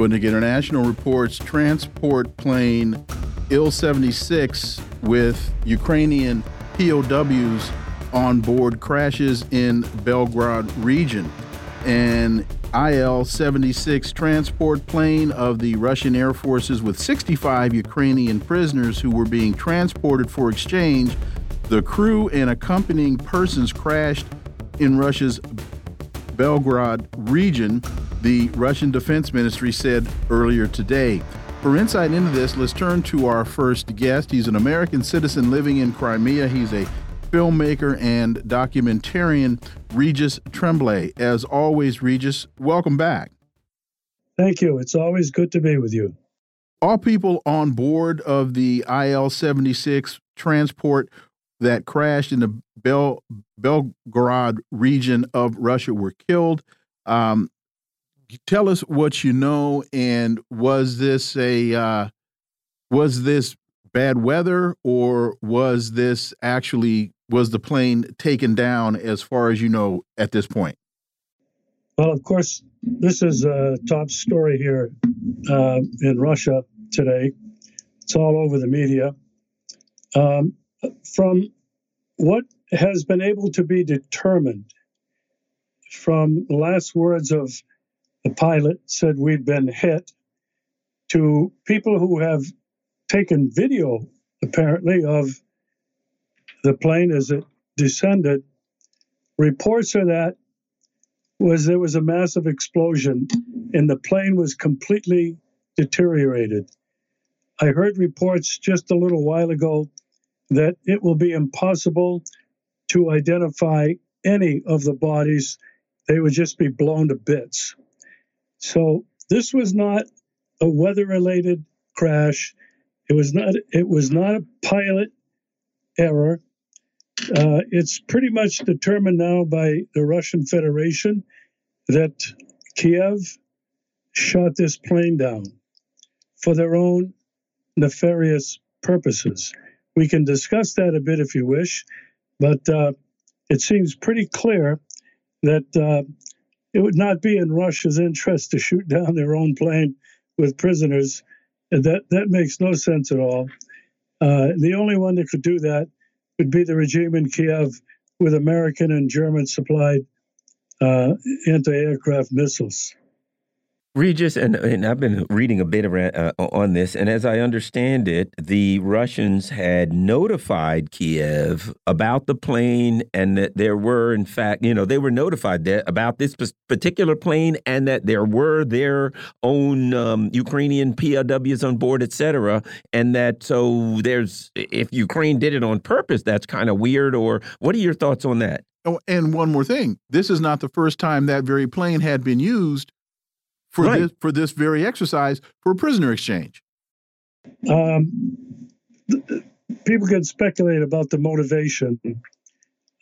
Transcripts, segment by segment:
Sputnik International reports transport plane Il 76 with Ukrainian POWs on board crashes in Belgorod region. An IL 76 transport plane of the Russian Air Forces with 65 Ukrainian prisoners who were being transported for exchange. The crew and accompanying persons crashed in Russia's Belgorod region the Russian Defense Ministry said earlier today. For insight into this, let's turn to our first guest. He's an American citizen living in Crimea. He's a filmmaker and documentarian, Regis Tremblay. As always, Regis, welcome back. Thank you. It's always good to be with you. All people on board of the IL 76 transport that crashed in the Bel Belgorod region of Russia were killed. Um, tell us what you know, and was this a uh, was this bad weather, or was this actually was the plane taken down? As far as you know at this point. Well, of course, this is a top story here uh, in Russia today. It's all over the media. Um, from what has been able to be determined from the last words of the pilot said we've been hit, to people who have taken video, apparently, of the plane as it descended. Reports are that was there was a massive explosion and the plane was completely deteriorated. I heard reports just a little while ago that it will be impossible to identify any of the bodies. They would just be blown to bits. So this was not a weather-related crash. It was not. It was not a pilot error. Uh, it's pretty much determined now by the Russian Federation that Kiev shot this plane down for their own nefarious purposes. We can discuss that a bit if you wish, but uh, it seems pretty clear that uh, it would not be in Russia's interest to shoot down their own plane with prisoners. That that makes no sense at all. Uh, the only one that could do that would be the regime in Kiev with American and German supplied uh, anti-aircraft missiles. Regis, and, and I've been reading a bit around, uh, on this, and as I understand it, the Russians had notified Kiev about the plane, and that there were, in fact, you know, they were notified that about this particular plane, and that there were their own um, Ukrainian POWs on board, etc. And that so there's, if Ukraine did it on purpose, that's kind of weird. Or what are your thoughts on that? Oh, and one more thing: this is not the first time that very plane had been used for right. this for this very exercise for a prisoner exchange? Um, people can speculate about the motivation.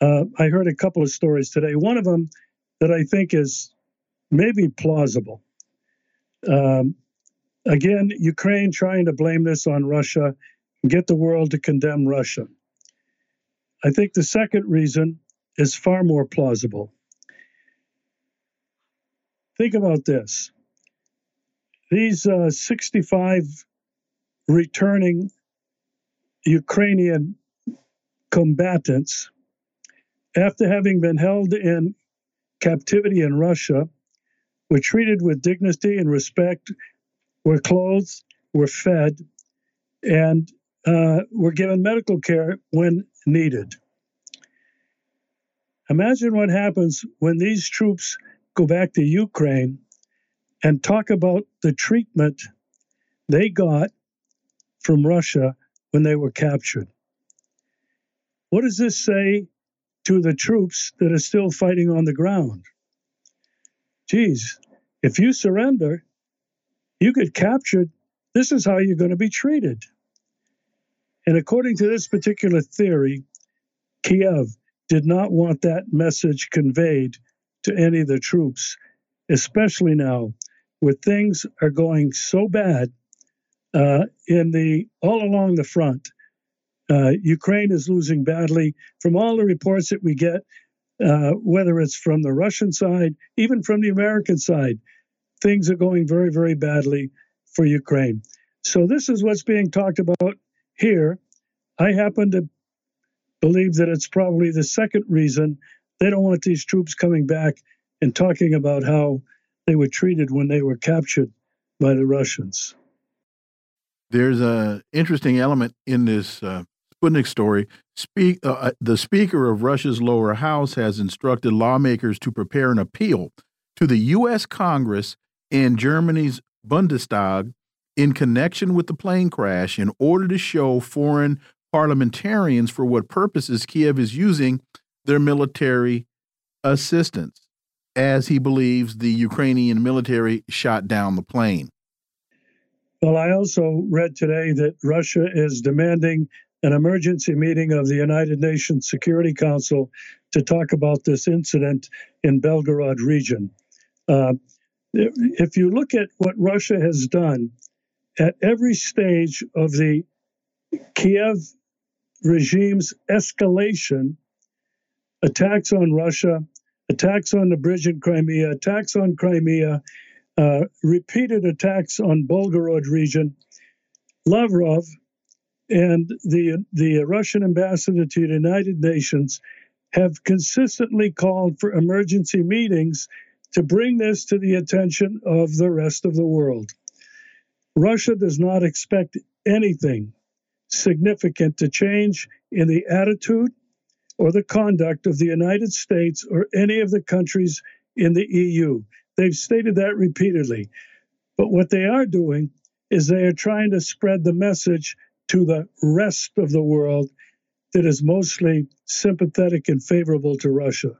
Uh, I heard a couple of stories today. One of them that I think is maybe plausible. Um, again, Ukraine trying to blame this on Russia and get the world to condemn Russia. I think the second reason is far more plausible. Think about this these uh, 65 returning Ukrainian combatants, after having been held in captivity in Russia, were treated with dignity and respect, were clothed, were fed, and uh, were given medical care when needed. Imagine what happens when these troops go back to Ukraine and talk about the treatment they got from Russia when they were captured. What does this say to the troops that are still fighting on the ground? geez, if you surrender, you get captured. This is how you're going to be treated. And according to this particular theory, Kiev did not want that message conveyed to any of the troops, especially now where things are going so bad uh, in the all along the front. Uh, Ukraine is losing badly. From all the reports that we get, uh, whether it's from the Russian side, even from the American side, things are going very, very badly for Ukraine. So this is what's being talked about here. I happen to believe that it's probably the second reason they don't want these troops coming back and talking about how they were treated when they were captured by the Russians. There's a interesting element in this uh, Sputnik story. Speak, uh, uh, the Speaker of Russia's lower house has instructed lawmakers to prepare an appeal to the U.S. Congress and Germany's Bundestag in connection with the plane crash in order to show foreign parliamentarians for what purposes Kiev is using their military assistance, as he believes the Ukrainian military shot down the plane. Well, I also read today that Russia is demanding an emergency meeting of the United Nations Security Council to talk about this incident in Belgorod region. Uh, if you look at what Russia has done at every stage of the Kiev regime's escalation, attacks on Russia, attacks on the bridge in Crimea, attacks on Crimea, uh, repeated attacks on Belgorod region, Lavrov and the the Russian ambassador to the United Nations have consistently called for emergency meetings to bring this to the attention of the rest of the world. Russia does not expect anything significant to change in the attitude or the conduct of the United States or any of the countries in the EU. They've stated that repeatedly. But what they are doing is they are trying to spread the message to the rest of the world that is mostly sympathetic and favorable to Russia.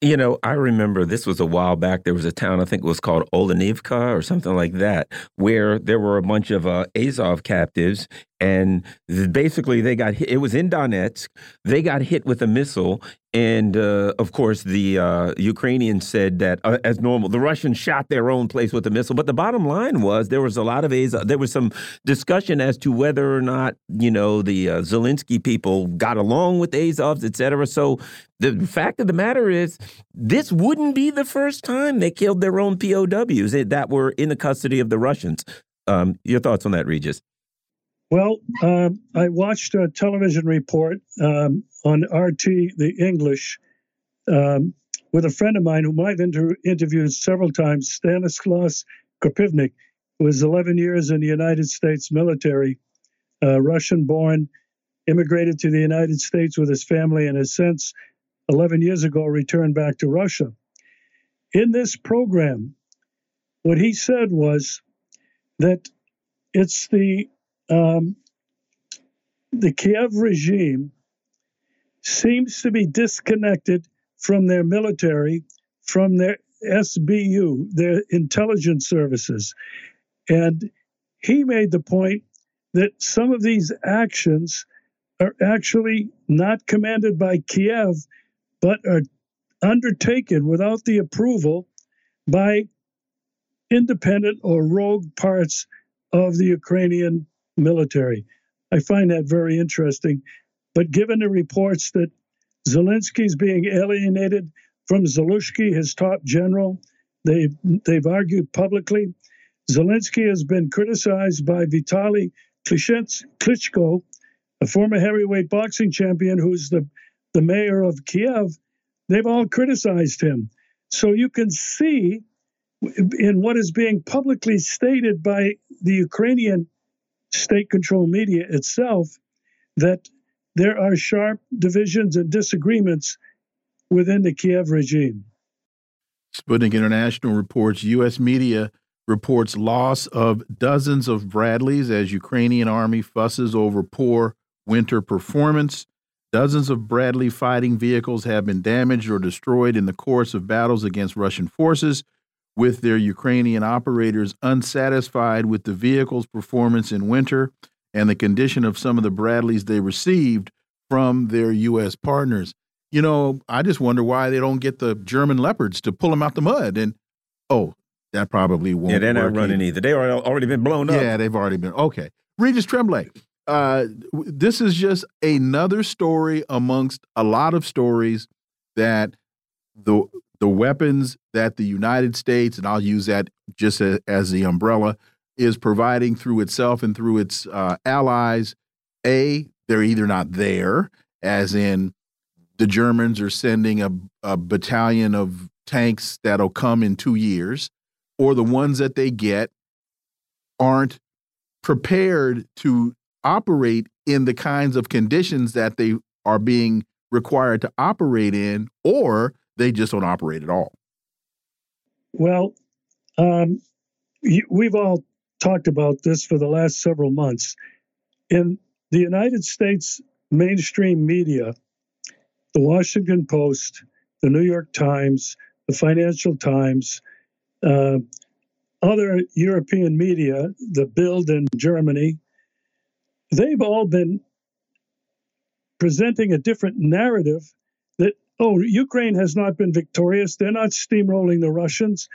You know, I remember this was a while back. There was a town, I think it was called Olenivka or something like that, where there were a bunch of uh, Azov captives. And basically, they got hit. It was in Donetsk. They got hit with a missile. And uh, of course, the uh, Ukrainians said that, uh, as normal, the Russians shot their own place with a missile. But the bottom line was there was a lot of. There was some discussion as to whether or not, you know, the uh, Zelensky people got along with Azovs, et cetera. So the fact of the matter is, this wouldn't be the first time they killed their own POWs that were in the custody of the Russians. Um, your thoughts on that, Regis? Well, uh, I watched a television report um, on RT, the English, um, with a friend of mine whom I've inter interviewed several times, Stanislaus Krapivnik, who was 11 years in the United States military, uh, Russian born, immigrated to the United States with his family, and has since 11 years ago returned back to Russia. In this program, what he said was that it's the um, the Kiev regime seems to be disconnected from their military, from their SBU, their intelligence services. And he made the point that some of these actions are actually not commanded by Kiev, but are undertaken without the approval by independent or rogue parts of the Ukrainian military. I find that very interesting. But given the reports that Zelensky is being alienated from Zaluzhny, his top general, they've, they've argued publicly. Zelensky has been criticized by Vitaly Klitschko, a former heavyweight boxing champion who's the, the mayor of Kiev. They've all criticized him. So you can see in what is being publicly stated by the Ukrainian state controlled media itself that there are sharp divisions and disagreements within the Kiev regime. Sputnik International reports U.S. media reports loss of dozens of Bradleys as Ukrainian army fusses over poor winter performance. Dozens of Bradley fighting vehicles have been damaged or destroyed in the course of battles against Russian forces, with their Ukrainian operators unsatisfied with the vehicle's performance in winter and the condition of some of the Bradleys they received from their U.S. partners. You know, I just wonder why they don't get the German Leopards to pull them out the mud. And oh, that probably won't. Yeah, they're not running either. They are already been blown up. Yeah, they've already been. Okay, Regis Tremblay. Uh, this is just another story amongst a lot of stories that the the weapons that the United States, and I'll use that just as, as the umbrella, is providing through itself and through its uh, allies. A, they're either not there, as in the Germans are sending a, a battalion of tanks that'll come in two years, or the ones that they get aren't prepared to operate in the kinds of conditions that they are being required to operate in, or they just don't operate at all? Well, um, we've all talked about this for the last several months. In the United States mainstream media, the Washington Post, the New York Times, the Financial Times, uh, other European media, the Bild in Germany, they've all been presenting a different narrative oh, Ukraine has not been victorious. They're not steamrolling the Russians.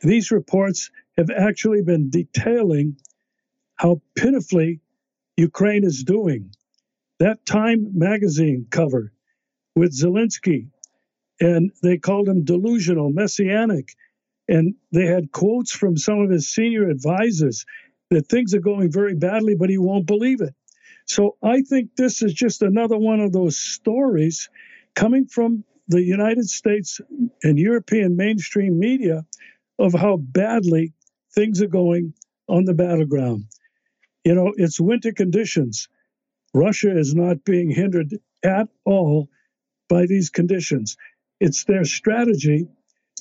These reports have actually been detailing how pitifully Ukraine is doing. That Time magazine cover with Zelensky, and they called him delusional, messianic. And they had quotes from some of his senior advisors that things are going very badly, but he won't believe it. So I think this is just another one of those stories coming from the United States and European mainstream media of how badly things are going on the battleground. You know, it's winter conditions. Russia is not being hindered at all by these conditions. It's their strategy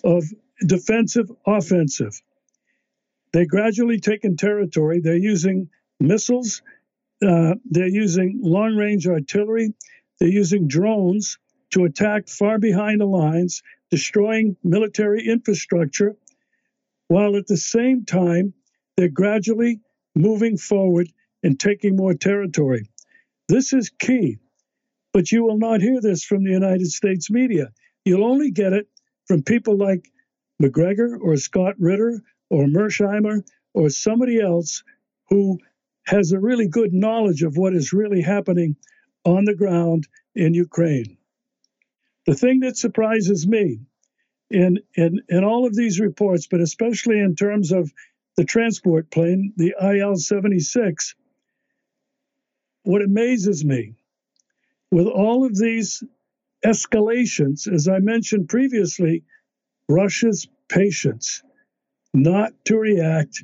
of defensive offensive. They're gradually taking territory. They're using missiles, uh, they're using long range artillery, they're using drones to attack far behind the lines, destroying military infrastructure, while at the same time, they're gradually moving forward and taking more territory. This is key. But you will not hear this from the United States media. You'll only get it from people like Macgregor or Scott Ritter or Mearsheimer or somebody else who has a really good knowledge of what is really happening on the ground in Ukraine. The thing that surprises me in, in, in all of these reports, but especially in terms of the transport plane, the IL 76, what amazes me with all of these escalations, as I mentioned previously, Russia's patience not to react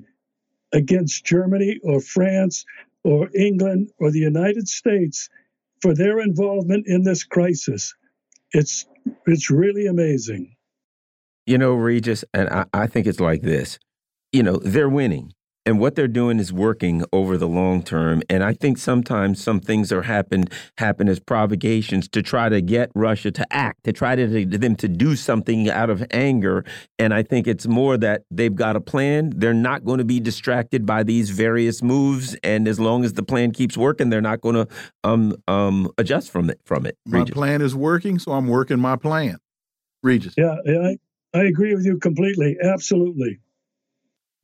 against Germany or France or England or the United States for their involvement in this crisis. It's it's really amazing. You know, Regis, and I, I think it's like this. You know, they're winning and what they're doing is working over the long term. And I think sometimes some things are happen happen as provocations to try to get Russia to act, to try to, to them to do something out of anger. And I think it's more that they've got a plan. They're not going to be distracted by these various moves, and as long as the plan keeps working, they're not going to um um adjust from it from it. Regis. My plan is working, so I'm working my plan. Regis. Yeah, I I agree with you completely. Absolutely.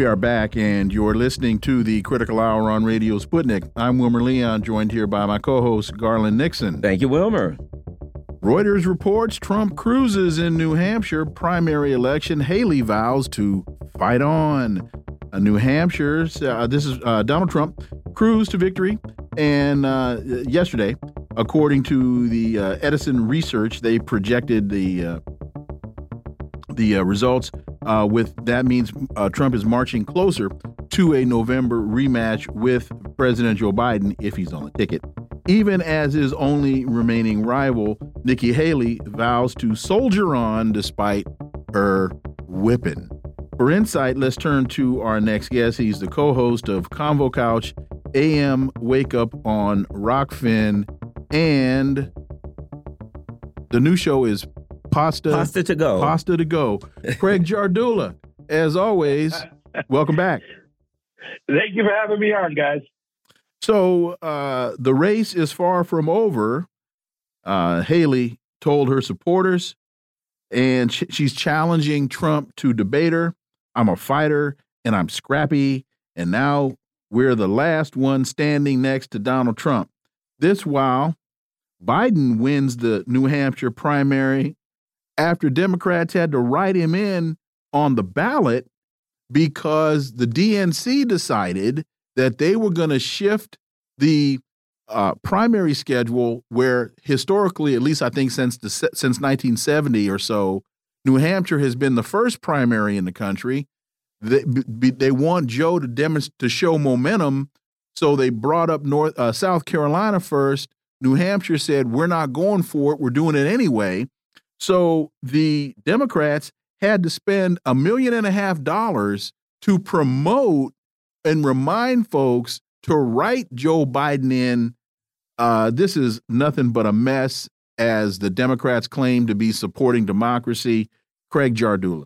We are back, and you're listening to the Critical Hour on Radio Sputnik. I'm Wilmer Leon, joined here by my co host, Garland Nixon. Thank you, Wilmer. Reuters reports Trump cruises in New Hampshire primary election. Haley vows to fight on. Uh, New Hampshire, uh, this is uh, Donald Trump, cruised to victory And uh, yesterday, according to the uh, Edison research, they projected the uh, the uh, results. Uh, with that means uh, Trump is marching closer to a November rematch with President Joe Biden if he's on the ticket. Even as his only remaining rival, Nikki Haley vows to soldier on despite her whipping. For insight, let's turn to our next guest. He's the co-host of Convo Couch, AM Wake Up on Rokfin, and the new show is Pasta Pasta to go. Pasta to go. Craig Jardula, as always, welcome back. Thank you for having me on, guys. So uh, the race is far from over. Uh, Haley told her supporters, and sh she's challenging Trump to debate her. I'm a fighter and I'm scrappy, and now we're the last one standing next to Donald Trump. This while Biden wins the New Hampshire primary after Democrats had to write him in on the ballot because the DNC decided that they were going to shift the uh, primary schedule, where historically, at least I think since the, since 1970 or so, New Hampshire has been the first primary in the country. They, they want Joe to demonstrate to show momentum, so they brought up North uh, South Carolina first. New Hampshire said we're not going for it; we're doing it anyway. So the Democrats had to spend a million and a half dollars to promote and remind folks to write Joe Biden in. Uh, this is nothing but a mess, as the Democrats claim to be supporting democracy. Craig Jardula.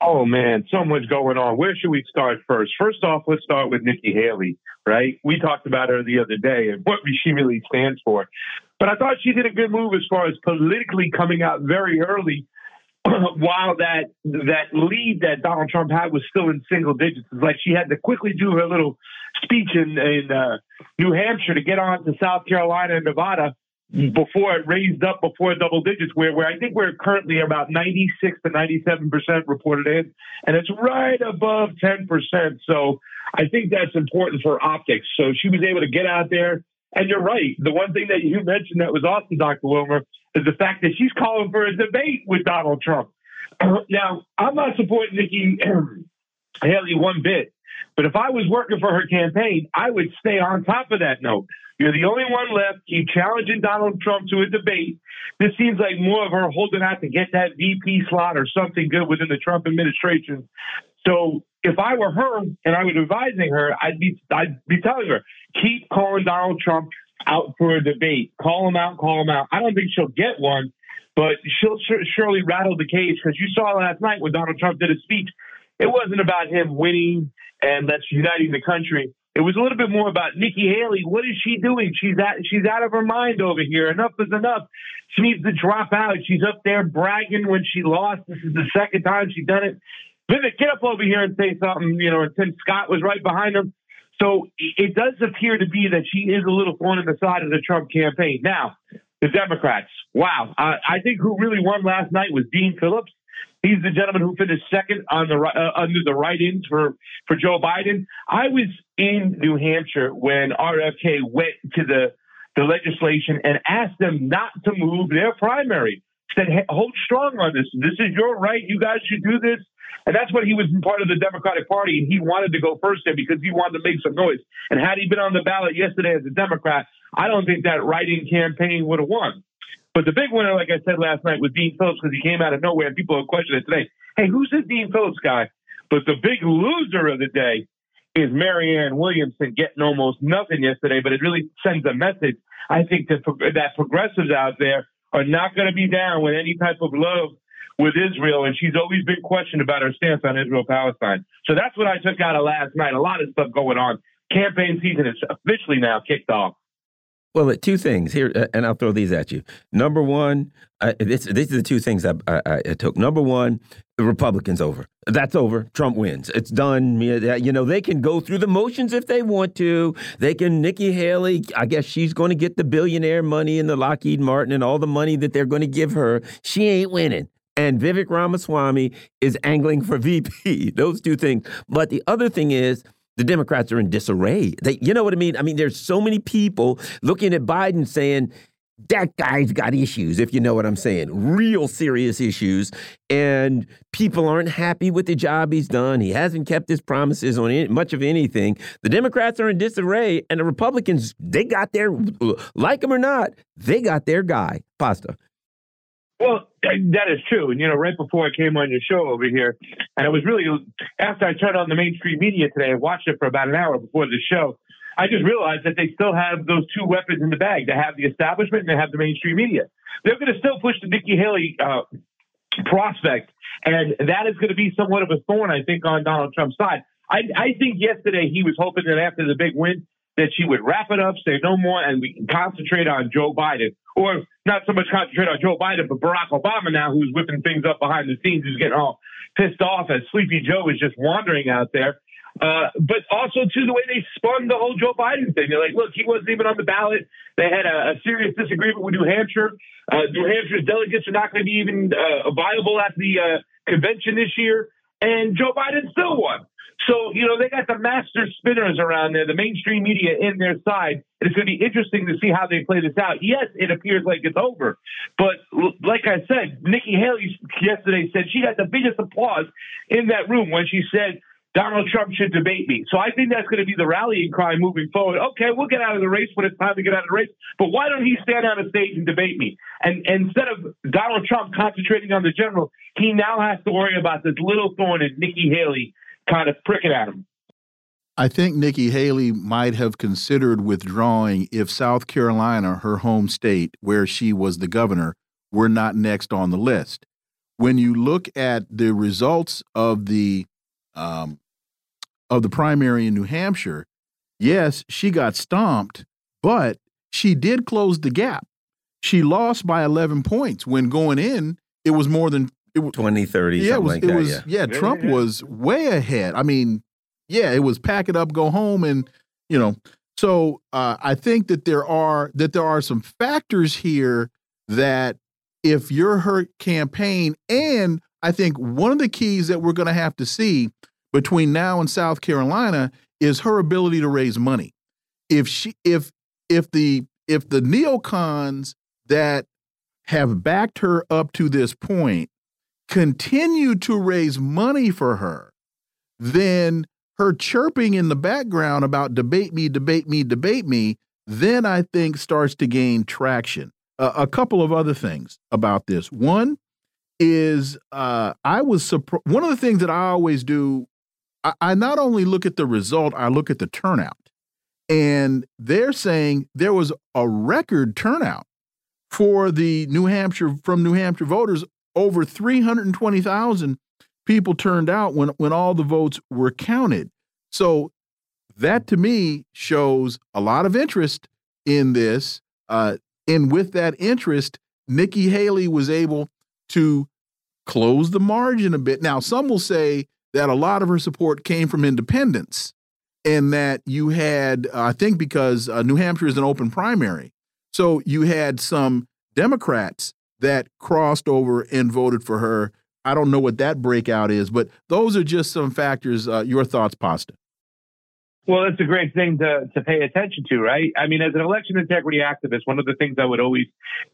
Oh man, so much going on. Where should we start first? First off, let's start with Nikki Haley, right? We talked about her the other day and what she really stands for. But I thought she did a good move as far as politically coming out very early while that that lead that Donald Trump had was still in single digits. It's like she had to quickly do her little speech in, in uh, New Hampshire to get on to South Carolina and Nevada before it raised up before double digits, where where I think we're currently about 96 to 97 percent reported in, and it's right above 10 percent. So I think that's important for optics. So she was able to get out there. And you're right. The one thing that you mentioned that was awesome, Dr. Wilmer, is the fact that she's calling for a debate with Donald Trump. now, I'm not supporting Nikki Haley one bit, but if I was working for her campaign, I would stay on top of that note. You're the only one left. Keep challenging Donald Trump to a debate. This seems like more of her holding out to get that VP slot or something good within the Trump administration. So if I were her and I was advising her, I'd be I'd be telling her keep calling Donald Trump out for a debate. Call him out, call him out. I don't think she'll get one, but she'll surely rattle the cage because you saw last night when Donald Trump did his speech. It wasn't about him winning and that's uniting the country. It was a little bit more about Nikki Haley. What is she doing? She's out, she's out of her mind over here. Enough is enough. She needs to drop out. She's up there bragging when she lost. This is the second time she's done it. Vivek, get up over here and say something, you know, and Tim Scott was right behind him. So it does appear to be that she is a little thorn in the side of the Trump campaign. Now, the Democrats, wow. Uh, I think who really won last night was Dean Phillips. He's the gentleman who finished second on the uh, under the write-ins for for Joe Biden. I was in New Hampshire when RFK went to the the legislation and asked them not to move their primary. Said, hey, hold strong on this. This is your right. You guys should do this. And that's when he was part of the Democratic Party, and he wanted to go first there because he wanted to make some noise. And had he been on the ballot yesterday as a Democrat, I don't think that write-in campaign would have won. But the big winner, like I said last night, was Dean Phillips because he came out of nowhere, and people have questioned it today. Hey, who's this Dean Phillips guy? But the big loser of the day is Marianne Williamson getting almost nothing yesterday, but it really sends a message. I think that that progressives out there are not going to be down with any type of love with Israel, and she's always been questioned about her stance on Israel Palestine. So that's what I took out of last night. A lot of stuff going on. Campaign season is officially now kicked off. Well, two things here, uh, and I'll throw these at you. Number one, uh, this, these are the two things I, I, I, took. Number one, the Republicans over. That's over. Trump wins. It's done. You know, they can go through the motions if they want to. They can, Nikki Haley, I guess she's going to get the billionaire money and the Lockheed Martin and all the money that they're going to give her. She ain't winning and Vivek Ramaswamy is angling for VP. Those two things. But the other thing is, the Democrats are in disarray. They, you know what I mean? I mean, there's so many people looking at Biden saying, that guy's got issues, if you know what I'm saying, real serious issues. And people aren't happy with the job he's done. He hasn't kept his promises on any, much of anything. The Democrats are in disarray, and the Republicans, they got their, like him or not, they got their guy. Pasta. Well, that is true. And, you know, right before I came on your show over here, and it was really after I turned on the mainstream media today, and watched it for about an hour before the show. I just realized that they still have those two weapons in the bag. They have the establishment and they have the mainstream media. They're going to still push the Nikki Haley uh, prospect, and that is going to be somewhat of a thorn, I think, on Donald Trump's side. I, I think yesterday he was hoping that after the big win that she would wrap it up, say no more, and we can concentrate on Joe Biden, or not so much concentrate on Joe Biden, but Barack Obama now, who's whipping things up behind the scenes, who's getting all pissed off as Sleepy Joe is just wandering out there. Uh, but also too the way they spun the whole Joe Biden thing. They're like, look, he wasn't even on the ballot. They had a, a serious disagreement with New Hampshire. Uh, New Hampshire's delegates are not going to be even uh, viable at the uh, convention this year, and Joe Biden still won. So, you know, they got the master spinners around there, the mainstream media in their side. And it's going to be interesting to see how they play this out. Yes, it appears like it's over. But like I said, Nikki Haley yesterday said she got the biggest applause in that room when she said, Donald Trump should debate me. So I think that's going to be the rallying cry moving forward. Okay, we'll get out of the race when it's time to get out of the race, but why don't he stand on a stage and debate me? And, and instead of Donald Trump concentrating on the general, he now has to worry about this little thorn in Nikki Haley kind of pricking at him. I think Nikki Haley might have considered withdrawing if South Carolina, her home state, where she was the governor, were not next on the list. When you look at the results of the um, of the primary in New Hampshire, yes, she got stomped, but she did close the gap. She lost by 11 points when going in. It was more than it was 20, 30, yeah, it was, like it that, was, yeah. yeah. Trump was way ahead. I mean, yeah, it was pack it up, go home, and you know. So uh, I think that there are that there are some factors here that if you're her campaign, and I think one of the keys that we're going to have to see between now and South Carolina is her ability to raise money. If she if if the if the neocons that have backed her up to this point continue to raise money for her, then her chirping in the background about debate me, debate me, debate me, then I think starts to gain traction. Uh, a couple of other things about this. One is uh, I was. One of the things that I always do, I, I not only look at the result, I look at the turnout. And they're saying there was a record turnout for the New Hampshire from New Hampshire voters over 320,000 people turned out when when all the votes were counted. So that to me shows a lot of interest in this. Uh, and with that interest, Nikki Haley was able to close the margin a bit. Now, some will say that a lot of her support came from independents, and that you had, uh, I think, because uh, New Hampshire is an open primary, so you had some Democrats that crossed over and voted for her. I don't know what that breakout is, but those are just some factors. Uh, your thoughts, Pasta? Well, that's a great thing to, to pay attention to, right? I mean, as an election integrity activist, one of the things I would always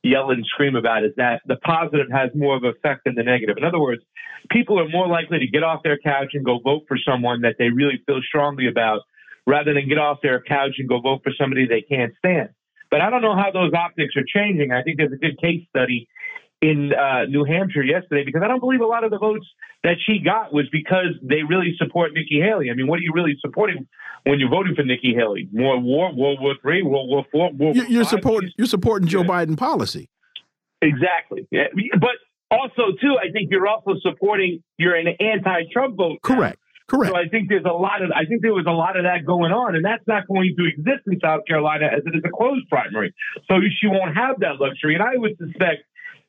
yell and scream about is that the positive has more of an effect than the negative. In other words, people are more likely to get off their couch and go vote for someone that they really feel strongly about rather than get off their couch and go vote for somebody they can't stand. But I don't know how those optics are changing. I think there's a good case study in uh, New Hampshire yesterday because I don't believe a lot of the votes that she got was because they really support Nikki Haley. I mean, what are you really supporting when you're voting for Nikki Haley? More war, World War Three, World War Four, World You're, you're supporting you're supporting Joe Yeah. Biden policy. exactly. Yeah. But also, too, I think you're also supporting you're an anti-Trump vote. Correct. Correct. So I think there's a lot of I think there was a lot of that going on, and that's not going to exist in South Carolina as it is a closed primary. So she won't have that luxury, and I would suspect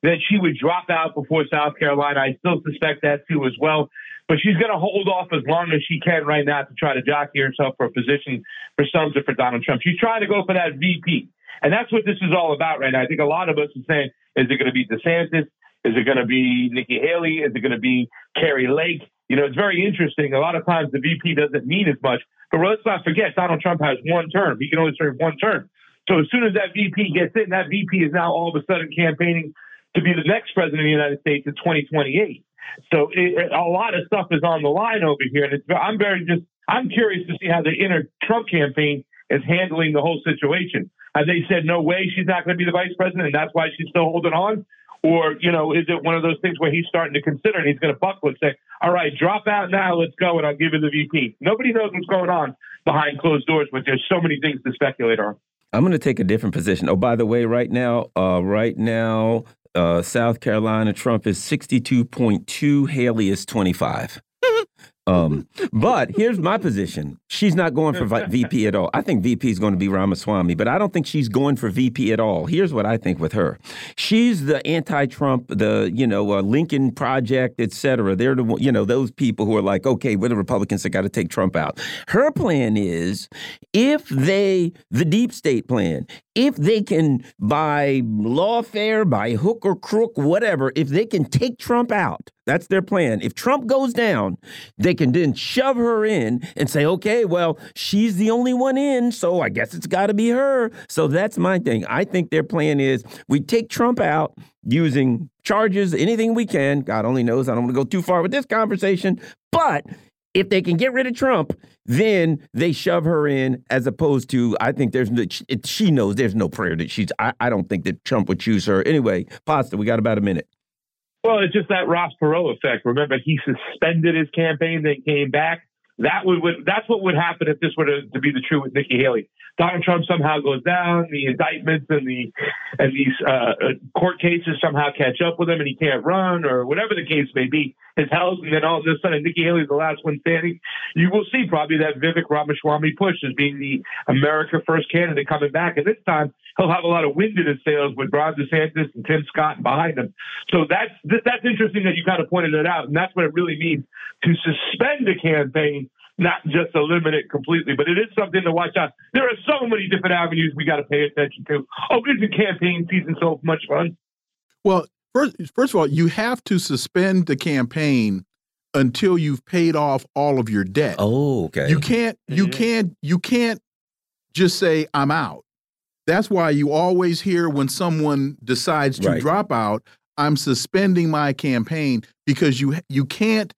that she would drop out before South Carolina. I still suspect that too as well. But she's going to hold off as long as she can right now to try to jockey herself for a position for Sumter for Donald Trump. She's trying to go for that VP. And that's what this is all about right now. I think a lot of us are saying, is it going to be DeSantis? Is it going to be Nikki Haley? Is it going to be Kari Lake? You know, it's very interesting. A lot of times the VP doesn't mean as much, but let's not forget Donald Trump has one term. He can only serve one term. So as soon as that VP gets in, that VP is now all of a sudden campaigning to be the next president of the United States in 2028. So it, a lot of stuff is on the line over here, and I'm very just I'm curious to see how the inner Trump campaign is handling the whole situation. Have they said no way she's not going to be the vice president, and that's why she's still holding on? Or, you know, is it one of those things where he's starting to consider and he's going to buckle and say, all right, drop out now, let's go, and I'll give you the VP? Nobody knows what's going on behind closed doors, but there's so many things to speculate on. I'm going to take a different position. Oh, by the way, right now, uh, right now, uh, South Carolina, Trump is 62.2, Haley is 25. Um, but here's my position. She's not going for VP at all. I think VP is going to be Ramaswamy, but I don't think she's going for VP at all. Here's what I think with her. She's the anti-Trump, the, you know, uh, Lincoln Project, et cetera. They're the, you know, those people who are like, okay, we're the Republicans that got to take Trump out. Her plan is if they, the deep state plan, if they can, by lawfare, by hook or crook, whatever, if they can take Trump out, that's their plan. If Trump goes down, they can then shove her in and say, okay, well, she's the only one in, so I guess it's got to be her. So that's my thing. I think their plan is we take Trump out using charges, anything we can. God only knows. I don't want to go too far with this conversation, but if they can get rid of Trump, then they shove her in as opposed to, I think there's, no, she knows there's no prayer that she's, I, I don't think that Trump would choose her. Anyway, Pasta, we got about a minute. Well, it's just that Ross Perot effect. Remember, he suspended his campaign, then came back. That would, would that's what would happen if this were to, to be the true with Nikki Haley. Donald Trump somehow goes down, the indictments and the and these uh, court cases somehow catch up with him, and he can't run, or whatever the case may be, is held, and then all of a sudden Nikki Haley's the last one standing. You will see probably that Vivek Ramaswamy push as being the America First candidate coming back, and this time he'll have a lot of wind in his sails with Ron DeSantis and Tim Scott behind him. So that's that's interesting that you kind of pointed it out, and that's what it really means to suspend a campaign not just eliminate completely, but it is something to watch out. There are so many different avenues we got to pay attention to. Oh, isn't campaign season so much fun? Well, first, first of all, you have to suspend the campaign until you've paid off all of your debt. Oh, okay. You can't. You mm -hmm. can't. You can't just say I'm out. That's why you always hear when someone decides to right. drop out, I'm suspending my campaign because you you can't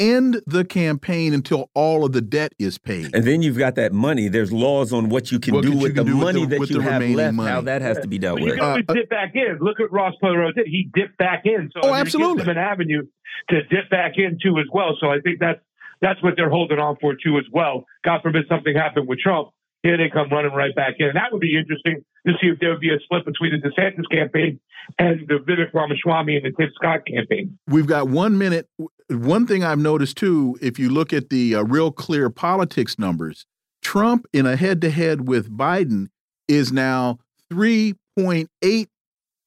end the campaign until all of the debt is paid. And then you've got that money. There's laws on what you can what do with the do money with the, that you have left. Money. How that has to be dealt but with. You can always uh, dip back in. Look at Ross Perot did. He dipped back in. So oh, I mean, absolutely. It gives them an avenue to dip back into as well. So I think that's that's what they're holding on for too as well. God forbid something happened with Trump. Here they come running right back in. And that would be interesting to see if there would be a split between the DeSantis campaign and the Vivek Ramaswamy and the Tim Scott campaign. We've got one minute. One thing I've noticed too, if you look at the uh, real clear politics numbers, Trump in a head to head with Biden is now 3.8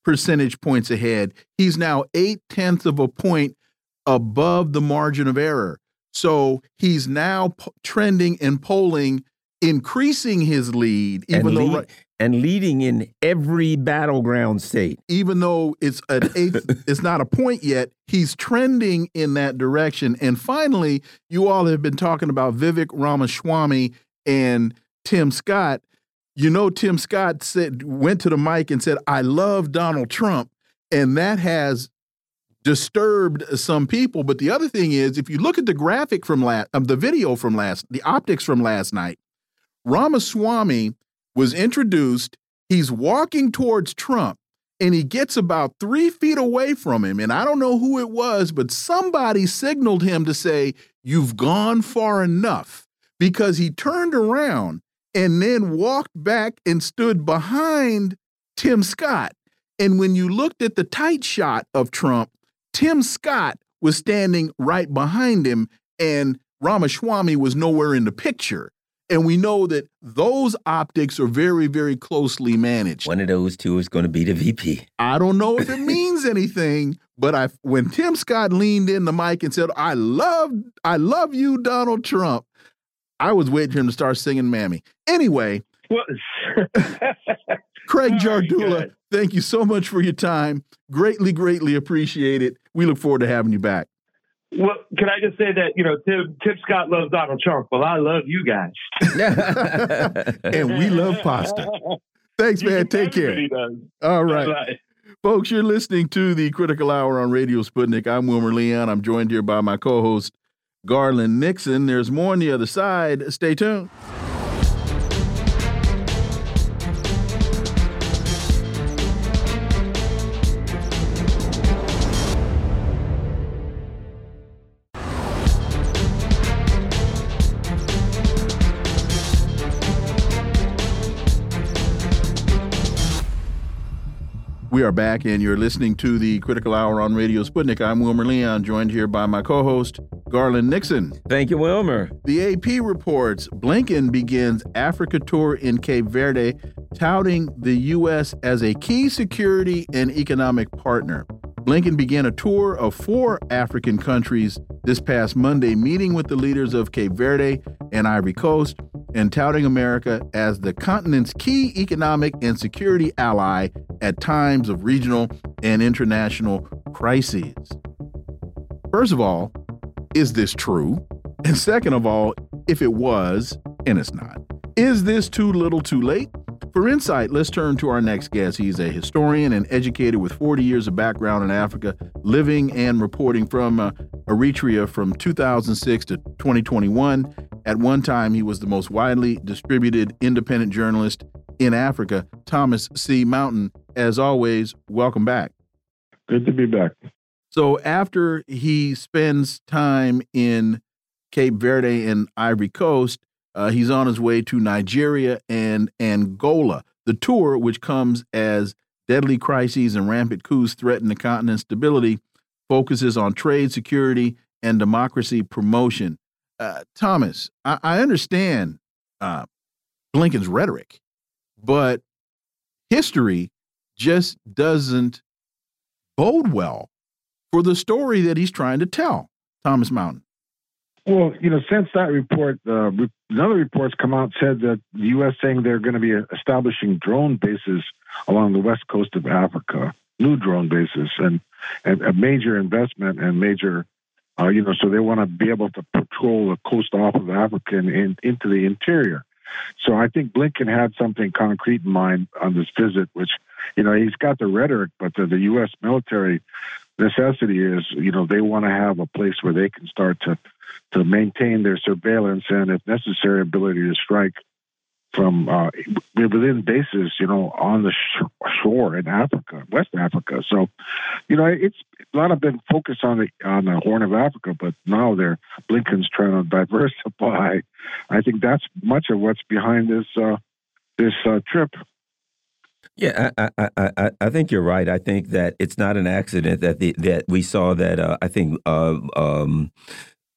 percentage points ahead. He's now eight tenths of a point above the margin of error. So he's now trending and polling increasing his lead, even and though lead, and leading in every battleground state. Even though it's an eighth, it's not a point yet. He's trending in that direction. And finally, you all have been talking about Vivek Ramaswamy and Tim Scott. You know, Tim Scott said went to the mic and said, "I love Donald Trump," and that has disturbed some people. But the other thing is, if you look at the graphic from last, um, the video from last, the optics from last night, Ramaswamy was introduced. He's walking towards Trump and he gets about three feet away from him. And I don't know who it was, but somebody signaled him to say, You've gone far enough because he turned around and then walked back and stood behind Tim Scott. And when you looked at the tight shot of Trump, Tim Scott was standing right behind him, and Ramaswamy was nowhere in the picture. And we know that those optics are very, very closely managed. One of those two is going to be the VP. I don't know if it means anything, but I when Tim Scott leaned in the mic and said, "I love, I love you, Donald Trump," I was waiting for him to start singing "Mammy." Anyway, Craig Jardula, thank you so much for your time. Greatly, greatly appreciate it. We look forward to having you back. Well, can I just say that you know Tim, Tim Scott loves Donald Trump. Well, I love you guys, and we love pasta. Thanks, man. Take care. All right. Bye. Folks, you're listening to the Critical Hour on Radio Sputnik. I'm Wilmer Leon. I'm joined here by my co host, Garland Nixon. There's more on the other side. Stay tuned. We are back, and you're listening to the Critical Hour on Radio Sputnik. I'm Wilmer Leon, joined here by my co host, Garland Nixon. Thank you, Wilmer. The AP reports Blinken begins Africa tour in Cape Verde, touting the U.S. as a key security and economic partner. Blinken began a tour of four African countries this past Monday, meeting with the leaders of Cape Verde and Ivory Coast and touting America as the continent's key economic and security ally at times of regional and international crises. First of all, is this true? And second of all, if it was, and it's not, is this too little too late? For insight, let's turn to our next guest. He's a historian and educator with 40 years of background in Africa, living and reporting from uh, Eritrea from 2006 to 2021. At one time, he was the most widely distributed independent journalist in Africa. Thomas C. Mountain, as always, welcome back. Good to be back. So, after he spends time in Cape Verde and Ivory Coast, uh, he's on his way to Nigeria and Angola. The tour, which comes as deadly crises and rampant coups threaten the continent's stability, focuses on trade, security, and democracy promotion. Uh, Thomas, I, I understand uh, Blinken's rhetoric, but history just doesn't bode well for the story that he's trying to tell. Thomas Mountain. Well, you know, since that report, uh, another report's come out said that the U.S. saying they're going to be establishing drone bases along the west coast of Africa, new drone bases, and, and a major investment and major, uh, you know, so they want to be able to patrol the coast off of Africa and in, into the interior. So I think Blinken had something concrete in mind on this visit, which, you know, he's got the rhetoric, but the, the U.S. military necessity is, you know, they want to have a place where they can start to to maintain their surveillance and, if necessary, ability to strike from uh, within bases, you know, on the sh- shore in Africa, West Africa. So, you know, it's a lot of been focused on the on the Horn of Africa, but now they're Blinken's trying to diversify. I think that's much of what's behind this uh, this uh, trip. Yeah, I, I, I, I think you're right. I think that it's not an accident that the that we saw that. Uh, I think uh, um,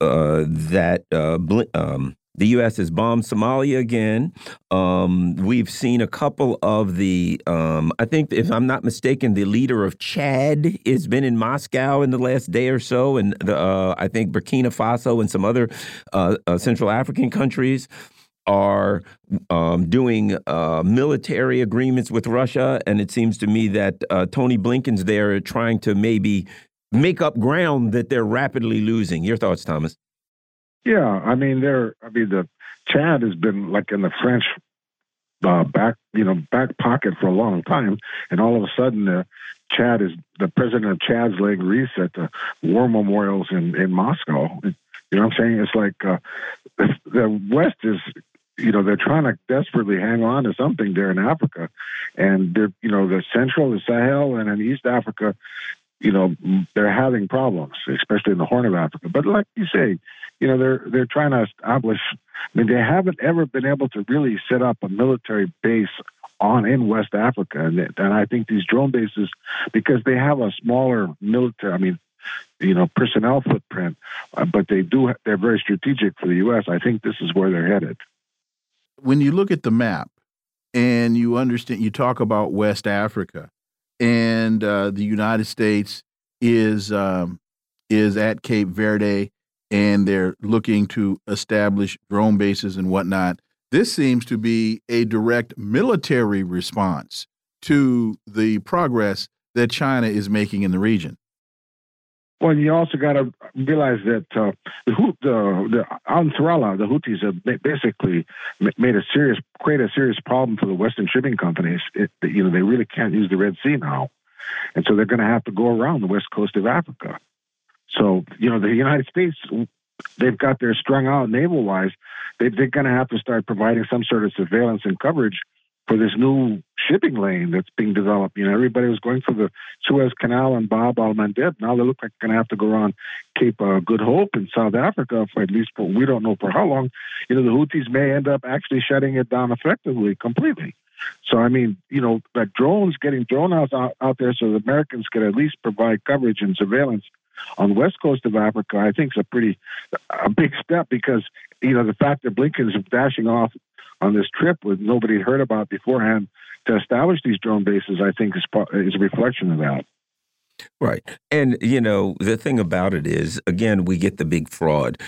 uh, that uh, um, the U.S. has bombed Somalia again. Um, we've seen a couple of the, um, I think, if I'm not mistaken, the leader of Chad has been in Moscow in the last day or so, and the, uh, I think Burkina Faso and some other uh, uh, Central African countries are um, doing uh, military agreements with Russia, and it seems to me that uh, Tony Blinken's there trying to maybe make up ground that they're rapidly losing. Your thoughts, Thomas? Yeah, I mean, they're. I mean, the Chad has been like in the French uh, back, you know, back pocket for a long time, and all of a sudden, uh, Chad is the president of Chad's laying wreaths at the war memorials in in Moscow. You know what I'm saying? It's like uh, the, the West is you know they're trying to desperately hang on to something there in Africa, and they're you know the Central, the Sahel, and in East Africa, you know they're having problems, especially in the Horn of Africa. But like you say, you know they're they're trying to establish. I mean, they haven't ever been able to really set up a military base on in West Africa, and and I think these drone bases because they have a smaller military. I mean, you know, personnel footprint, uh, but they do they're very strategic for the U.S. I think this is where they're headed. When you look at the map and you understand, you talk about West Africa and uh, the United States is um, is at Cape Verde, and they're looking to establish drone bases and whatnot. This seems to be a direct military response to the progress that China is making in the region. Well, you also got to realize that uh, the, the the the Houthis, have basically made a serious, create a serious problem for the Western shipping companies. It, you know, they really can't use the Red Sea now, and so they're going to have to go around the west coast of Africa. So, you know, the United States, they've got their strung out naval wise. They, they're going to have to start providing some sort of surveillance and coverage for this new shipping lane that's being developed. You know, everybody was going for the Suez Canal and Bab al Mandeb. Now they look like they're going to have to go around Cape uh, Good Hope in South Africa for at least for we don't know for how long. You know, the Houthis may end up actually shutting it down effectively, completely. So I mean, you know, drones getting drone out, out there so the Americans can at least provide coverage and surveillance on the west coast of Africa, I think is a pretty a big step because you know the fact that Blinken is dashing off on this trip with nobody heard about beforehand to establish these drone bases, I think is is a reflection of that. Right. And, you know, the thing about it is, again, we get the big fraud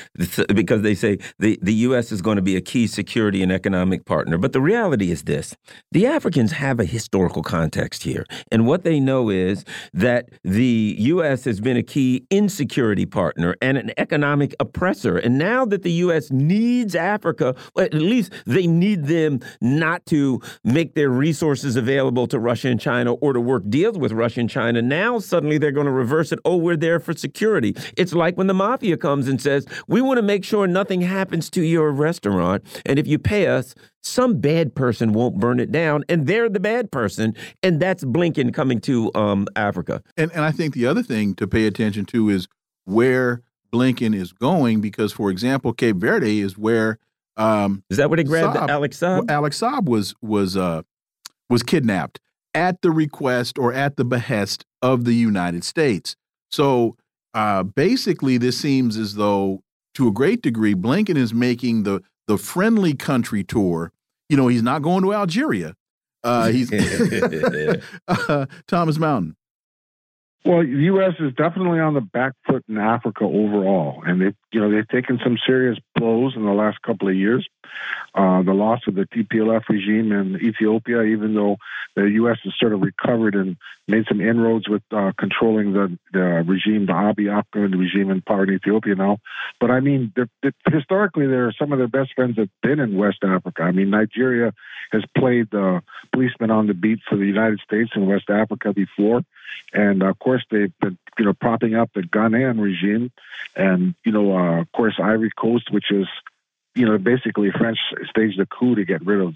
because they say the, the U.S. is going to be a key security and economic partner. But the reality is this the Africans have a historical context here. And what they know is that the U.S. has been a key insecurity partner and an economic oppressor. And now that the U.S. needs Africa, at least they need them not to make their resources available to Russia and China or to work deals with Russia and China. Now, suddenly they're going to reverse it. Oh, we're there for security. It's like when the mafia comes and says, we want to make sure nothing happens to your restaurant. And if you pay us, some bad person won't burn it down. And they're the bad person. And that's Blinken coming to um, Africa. And, and I think the other thing to pay attention to is where Blinken is going, because, for example, Cape Verde is where. Um, is that where they grabbed Saab, Alex Saab? Alex Saab was was uh, was kidnapped at the request or at the behest of the United States. So uh, basically, this seems as though, to a great degree, Blinken is making the the friendly country tour. You know, he's not going to Algeria. Uh, he's uh, Thomas Mountain. Well, the U.S. is definitely on the back foot in Africa overall, and they, you know, they've taken some serious blows in the last couple of years. Uh, the loss of the TPLF regime in Ethiopia, even though the U.S. has sort of recovered and made some inroads with uh, controlling the, the regime, the Abiy Ahmed regime in power in Ethiopia now. But I mean, they're, they're, historically, they're some of their best friends have been in West Africa. I mean, Nigeria has played the policeman on the beat for the United States in West Africa before. And of course, they've been, you know, propping up the Ghanaian regime, and you know, uh, of course, Ivory Coast, which is, you know, basically French staged a coup to get rid of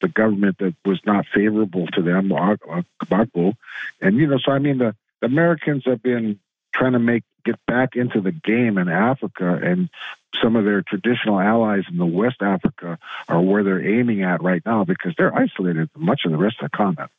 the government that was not favorable to them, uh, uh, Gbagbo. And you know, so I mean, the, the Americans have been trying to make get back into the game in Africa, and some of their traditional allies in the West Africa are where they're aiming at right now because they're isolated from much of the rest of the continent.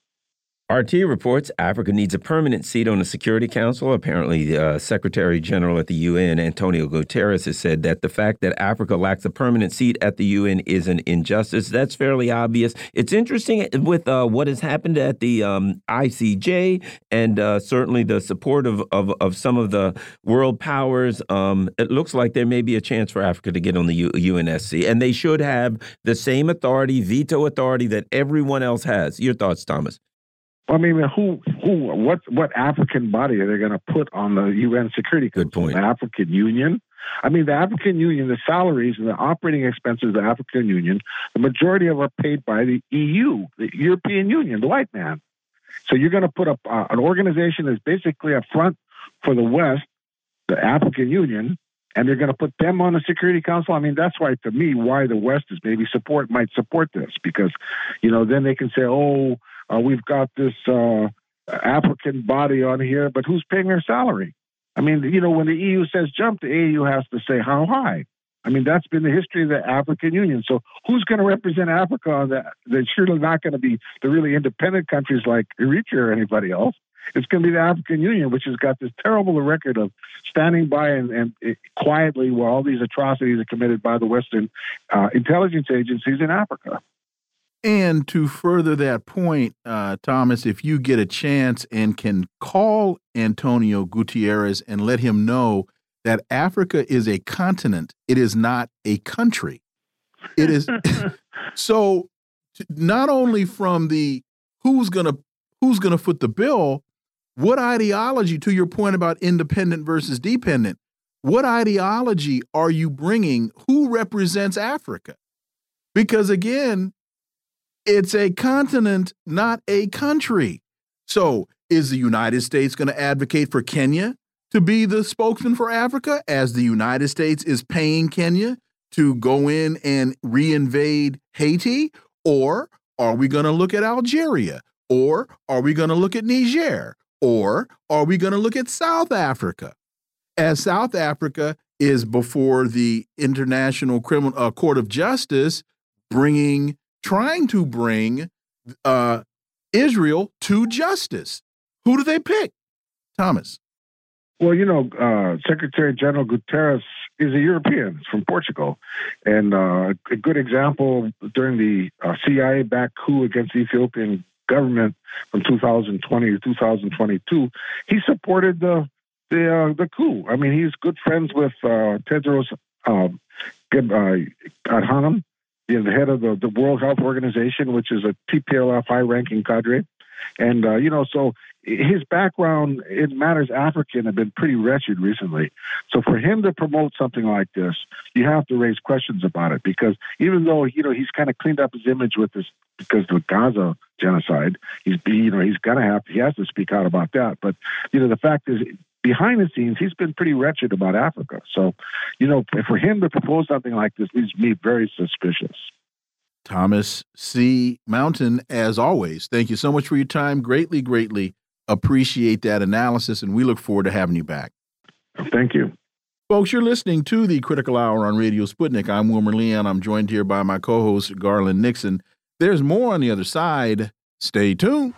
RT reports Africa needs a permanent seat on the Security Council. Apparently, uh, Secretary General at the UN, Antonio Guterres, has said that the fact that Africa lacks a permanent seat at the UN is an injustice. That's fairly obvious. It's interesting with uh, what has happened at the um, ICJ and uh, certainly the support of, of, of, some of the world powers. Um, it looks like there may be a chance for Africa to get on the U UNSC, and they should have the same authority, veto authority that everyone else has. Your thoughts, Thomas? I mean, who, who, what, what African body are they going to put on the UN Security Council? Good point. The African Union. I mean, the African Union, the salaries and the operating expenses of the African Union, the majority of are paid by the EU, the European Union, the white man. So you're going to put up uh, an organization that's basically a front for the West, the African Union, and you're going to put them on the Security Council. I mean, that's why, to me, why the West is maybe support might support this because, you know, then they can say, oh, uh, we've got this uh, African body on here, but who's paying their salary? I mean, you know, when the EU says jump, the AU has to say how high. I mean, that's been the history of the African Union. So who's going to represent Africa on that? They're surely not going to be the really independent countries like Eritrea or anybody else. It's going to be the African Union, which has got this terrible record of standing by and, and it, quietly while all these atrocities are committed by the Western uh, intelligence agencies in Africa. And to further that point, uh, Thomas, if you get a chance and can call Antonio Guterres and let him know that Africa is a continent, it is not a country. It is so not only from the who's gonna who's gonna foot the bill, what ideology, to your point about independent versus dependent, what ideology are you bringing? Who represents Africa? Because again, it's a continent, not a country. So, is the United States going to advocate for Kenya to be the spokesman for Africa as the United States is paying Kenya to go in and reinvade Haiti? Or are we going to look at Algeria? Or are we going to look at Niger? Or are we going to look at South Africa? As South Africa is before the International Criminal uh, Court of Justice, bringing, trying to bring uh, Israel to justice. Who do they pick? Thomas. Well, you know, uh, Secretary General Guterres is a European. From Portugal. And uh, a good example during the uh, CIA backed coup against the Ethiopian government from 2020 to 2022, he supported the the uh, the coup. I mean, he's good friends with uh, Tedros um, Adhanom, the head of the, the World Health Organization, which is a TPLF high ranking cadre. And, uh, you know, so his background in matters African have been pretty wretched recently. So for him to promote something like this, you have to raise questions about it because even though, you know, he's kind of cleaned up his image with this because of the Gaza genocide, he's, you know, he's going to have, he has to speak out about that. But, you know, the fact is, behind the scenes, he's been pretty wretched about Africa. So, you know, for him to propose something like this leaves me very suspicious. Thomas C. Mountain, as always, thank you so much for your time. Greatly, greatly appreciate that analysis, and we look forward to having you back. Thank you. Folks, you're listening to the Critical Hour on Radio Sputnik. I'm Wilmer Leon. I'm joined here by my co host, Garland Nixon. There's more on the other side. Stay tuned.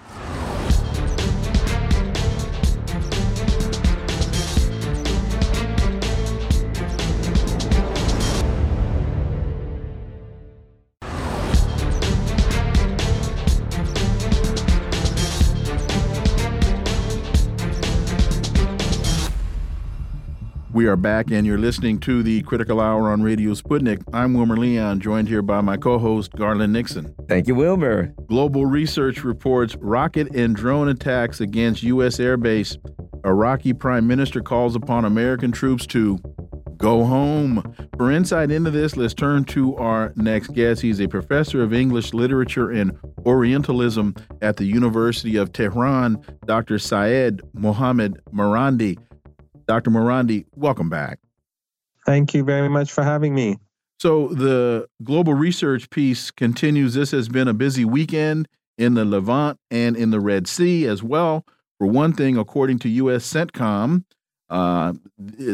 We are back, and you're listening to the Critical Hour on Radio Sputnik. I'm Wilmer Leon, joined here by my co host, Garland Nixon. Thank you, Wilmer. Global research reports rocket and drone attacks against U.S. airbase. Iraqi prime minister calls upon American troops to go home. For insight into this, let's turn to our next guest. He's a professor of English literature and Orientalism at the University of Tehran, Dr. Syed Mohammed Marandi. Dr. Marandi, welcome back. Thank you very much for having me. So, the global research piece continues. This has been a busy weekend in the Levant and in the Red Sea as well. For one thing, according to U.S. CENTCOM, uh,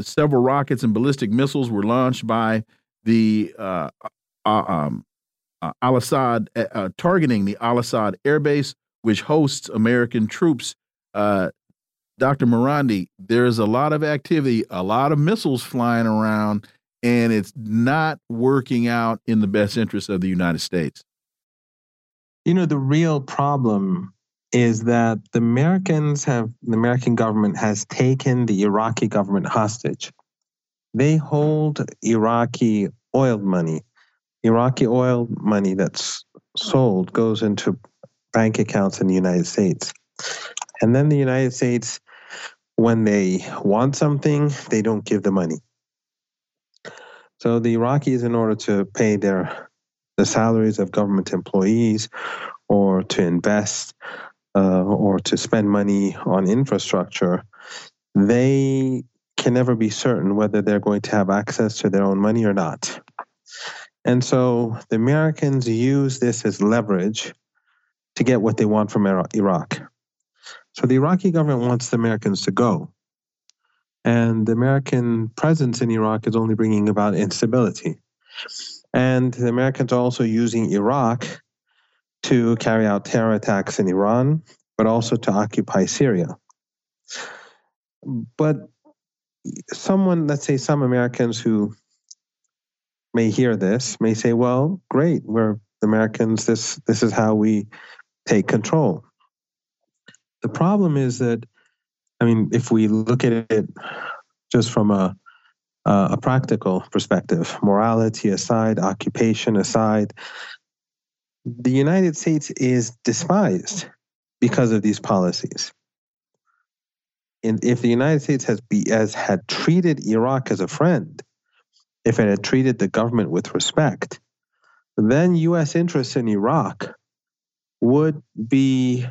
several rockets and ballistic missiles were launched by the uh, uh, um, uh, Al Asad, uh, uh, targeting the Al Asad Air Base, which hosts American troops. Dr. Marandi, there's a lot of activity, a lot of missiles flying around, and it's not working out in the best interest of the United States. You know, the real problem is that the Americans have, the American government has taken the Iraqi government hostage. They hold Iraqi oil money. Iraqi oil money that's sold goes into bank accounts in the United States. And then the United States when they want something, they don't give the money. So the Iraqis, in order to pay their the salaries of government employees, or to invest, uh, or to spend money on infrastructure, they can never be certain whether they're going to have access to their own money or not. And so the Americans use this as leverage to get what they want from Iraq. So the Iraqi government wants the Americans to go. And the American presence in Iraq is only bringing about instability. And the Americans are also using Iraq to carry out terror attacks in Iran, but also to occupy Syria. But someone, let's say some Americans who may hear this may say, well, great, we're Americans, this this is how we take control. The problem is that, I mean, if we look at it just from a a practical perspective, morality aside, occupation aside, the United States is despised because of these policies. in, if the United States has be as had treated Iraq as a friend, if it had treated the government with respect, then U.S. interests in Iraq would be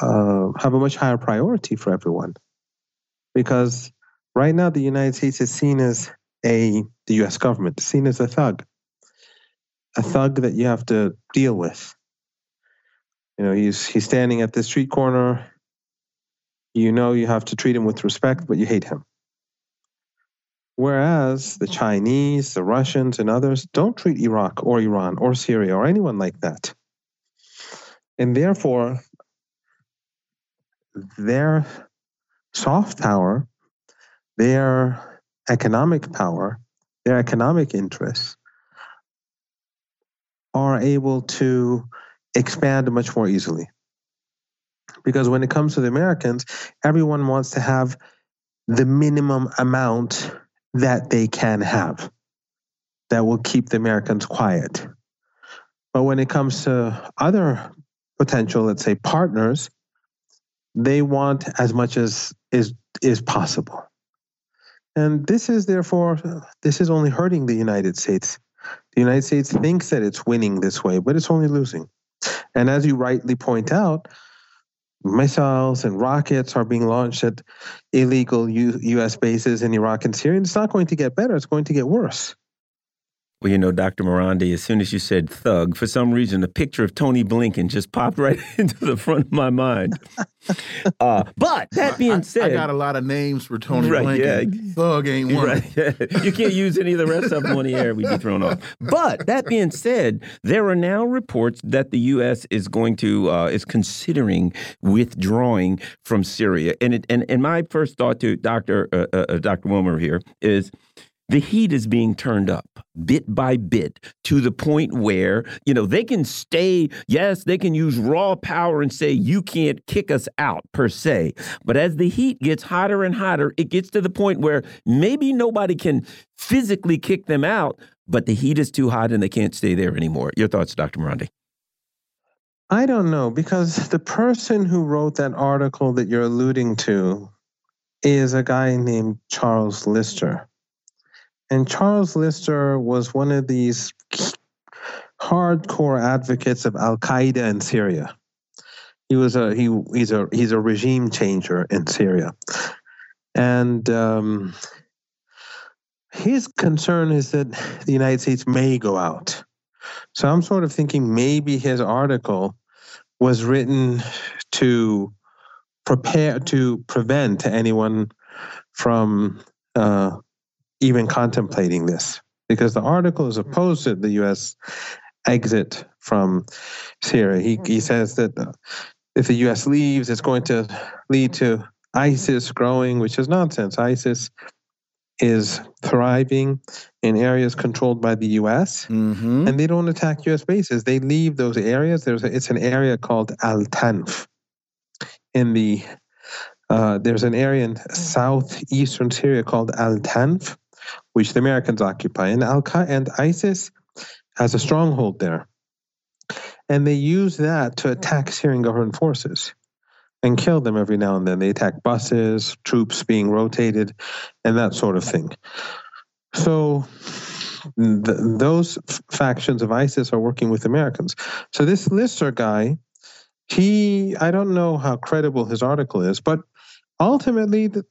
uh, have a much higher priority for everyone, because right now the United States is seen as a the U.S. government seen as a thug, a thug that you have to deal with. You know, he's he's standing at the street corner. You know you have to treat him with respect, but you hate him. Whereas the Chinese, the Russians, and others don't treat Iraq or Iran or Syria or anyone like that. And therefore, their soft power, their economic power, their economic interests are able to expand much more easily. Because when it comes to the Americans, everyone wants to have the minimum amount that they can have that will keep the Americans quiet. But when it comes to other potential, let's say partners, they want as much as is is possible. And this is therefore this is only hurting the United States. The United States thinks that it's winning this way, but it's only losing. And as you rightly point out, missiles and rockets are being launched at illegal U- U.S. bases in Iraq and Syria. And it's not going to get better, it's going to get worse. Well, you know, Dr. Marandi, as soon as you said thug, for some reason, a picture of Tony Blinken just popped right into the front of my mind. Uh, but that being said, I got a lot of names for Tony right, Blinken. Yeah. Thug ain't one. Right. you can't use any of the rest of them on the air; we'd be thrown off. But that being said, there are now reports that the U.S. is going to uh, is considering withdrawing from Syria. And it, and and my first thought to Doctor uh, uh, Doctor Wilmer here is the heat is being turned up bit by bit to the point where you know they can stay yes they can use raw power and say you can't kick us out per se. But as the heat gets hotter and hotter it gets to the point where maybe nobody can physically kick them out but the heat is too hot and they can't stay there anymore. Your thoughts dr Marandi I don't know because the person who wrote that article that you're alluding to is a guy named Charles Lister and Charles Lister was one of these hardcore advocates of Al Qaeda in Syria. He was a he he's a he's a regime changer in Syria, and um, his concern is that the United States may go out. So I'm sort of thinking maybe his article was written to prepare to prevent anyone from uh, even contemplating this because the article is opposed to the U.S. exit from Syria. He, he says that uh, if the U.S. leaves, it's going to lead to ISIS growing, which is nonsense. ISIS is thriving in areas controlled by the U.S. Mm-hmm. and they don't attack U.S. bases. They leave those areas. There's a, it's an area called Al Tanf in the uh, there's an area in southeastern Syria called Al Tanf, which the Americans occupy. And Al Qaeda and ISIS has a stronghold there. And they use that to attack Syrian government forces and kill them every now and then. They attack buses, troops being rotated, and that sort of thing. So th- those factions of ISIS are working with Americans. So this Lister guy, he, I don't know how credible his article is, but ultimately the,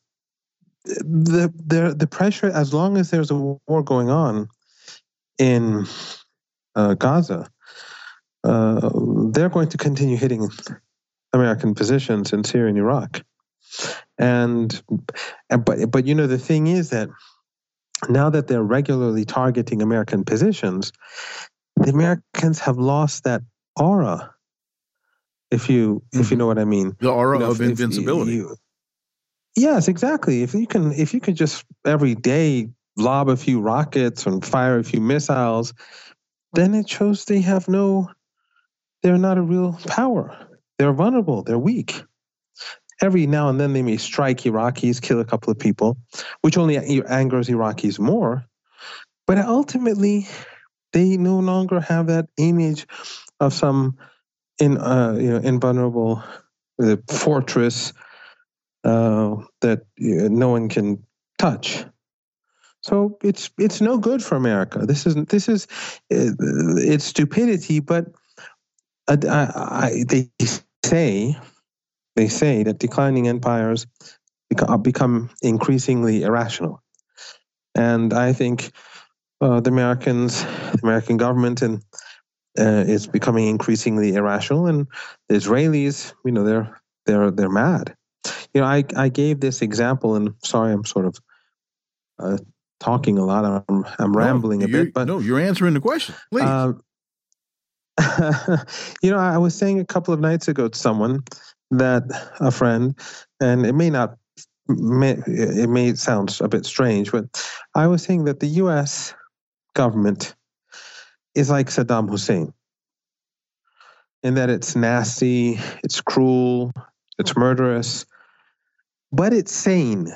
the the the pressure as long as there's a war going on in uh, Gaza, uh, they're going to continue hitting American positions in Syria and Iraq, and, and but but you know the thing is that now that they're regularly targeting American positions, the Americans have lost that aura. If you if you know what I mean, The aura You know, of if- if invincibility. you- yes, exactly. If you can, if you can just every day lob a few rockets and fire a few missiles, then it shows they have no. They're not a real power. They're vulnerable. They're weak. Every now and then they may strike Iraqis, kill a couple of people, which only angers Iraqis more. But ultimately, they no longer have that image of some in uh, you know invulnerable uh, fortress uh, that no one can touch. So it's it's no good for America. This isn't this is uh, it's stupidity. But I, I, they say they say that declining empires become increasingly irrational, and I think uh, the Americans, the American government, and uh, is becoming increasingly irrational, and the Israelis, you know, they're they're they're mad. You know, I I gave this example, and sorry, I'm sort of uh, talking a lot. I'm, I'm rambling no, a bit, but no, you're answering the question. Please. Uh, you know, I was saying a couple of nights ago to someone that a friend, and it may not, may, it may sound a bit strange, but I was saying that the U.S. government is like Saddam Hussein in that it's nasty, it's cruel, it's murderous, but it's sane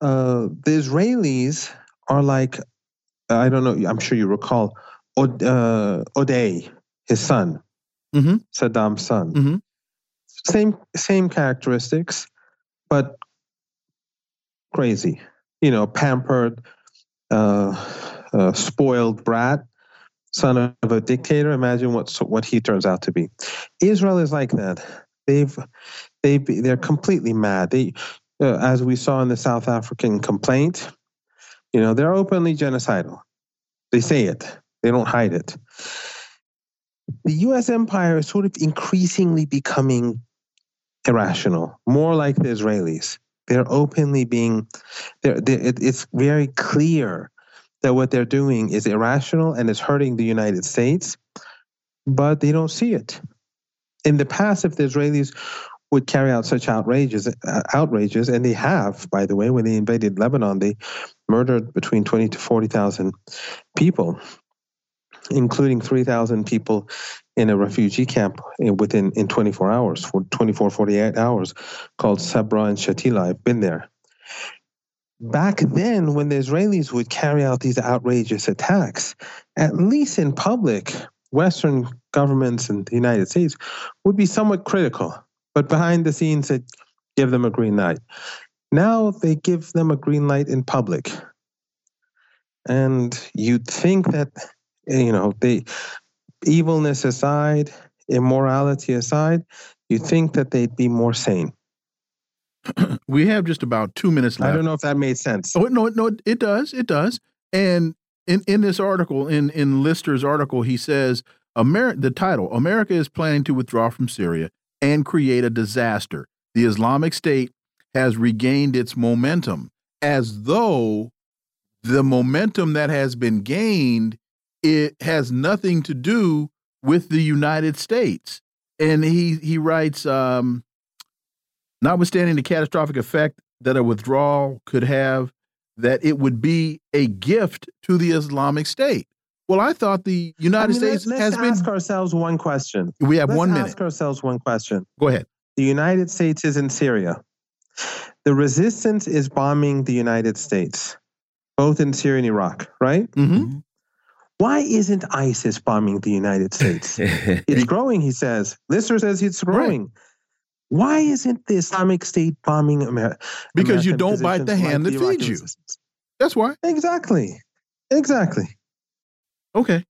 uh, the Israelis are like, I don't know, I'm sure you recall, Uday, uh, his son, mm-hmm. Saddam's son. Mm-hmm. Same, same characteristics, but crazy. You know, pampered, uh, uh, spoiled brat, son of a dictator. Imagine what what he turns out to be. Israel is like that. They've they they're completely mad. They uh, as we saw in the South African complaint, you know, they're openly genocidal. They say it, they don't hide it. The US empire is sort of increasingly becoming irrational, more like the Israelis. They're openly being, they're, they're, it, it's very clear that what they're doing is irrational and is hurting the United States, but they don't see it. In the past, if the Israelis would carry out such outrages, uh, outrages, and they have, by the way, when they invaded Lebanon, they murdered between twenty to forty thousand people, including three thousand people in a refugee camp within in 24 hours, for 24, 48 hours, called Sabra and Shatila. I've been there. Back then, when the Israelis would carry out these outrageous attacks, at least in public, Western governments in the United States would be somewhat critical but behind the scenes, they give them a green light. Now they give them a green light in public. And you'd think that, you know, the evilness aside, immorality aside, you'd think that they'd be more sane. we have just about two minutes left. I don't know if that made sense. Oh no, no, it does. It does. And in in this article, in in Lister's article, he says, Ameri the title: America is planning to withdraw from Syria and create a disaster. The Islamic State has regained its momentum as though the momentum that has been gained it has nothing to do with the United States. And he he writes, um, notwithstanding the catastrophic effect that a withdrawal could have, that it would be a gift to the Islamic State. Well, I thought the United I mean, States let's, has let's been. ask ourselves one question. We have let's one minute. Ask ourselves one question. Go ahead. The United States is in Syria. The resistance is bombing the United States, both in Syria and Iraq, right? Mm-hmm. Why isn't ISIS bombing the United States? it's growing, he says. Lister says it's growing. Right. Why isn't the Islamic State bombing America? Because American you don't bite the hand like that feeds you. Resistance? That's why. Exactly. Exactly. Okay.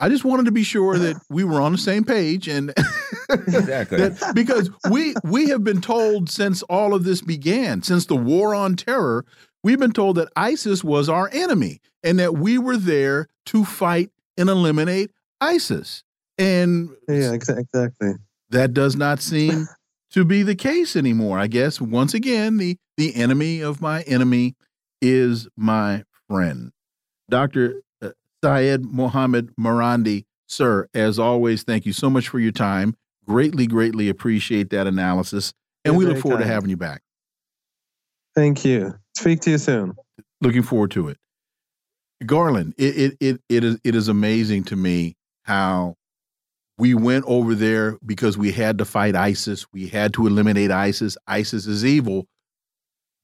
I just wanted to be sure that we were on the same page and exactly that, because we we have been told since all of this began, since the war on terror, we've been told that ISIS was our enemy and that we were there to fight and eliminate ISIS. And yeah, exactly. That does not seem to be the case anymore. I guess once again, the the enemy of my enemy is my friend. Dr. Syed Mohammed Marandi, sir, as always, thank you so much for your time. Greatly, greatly appreciate that analysis. And You're we look forward kind. to having you back. Thank you. Speak to you soon. Looking forward to it. Garland, it, it, it, it, is, it is amazing to me how we went over there because we had to fight ISIS. We had to eliminate ISIS. ISIS is evil.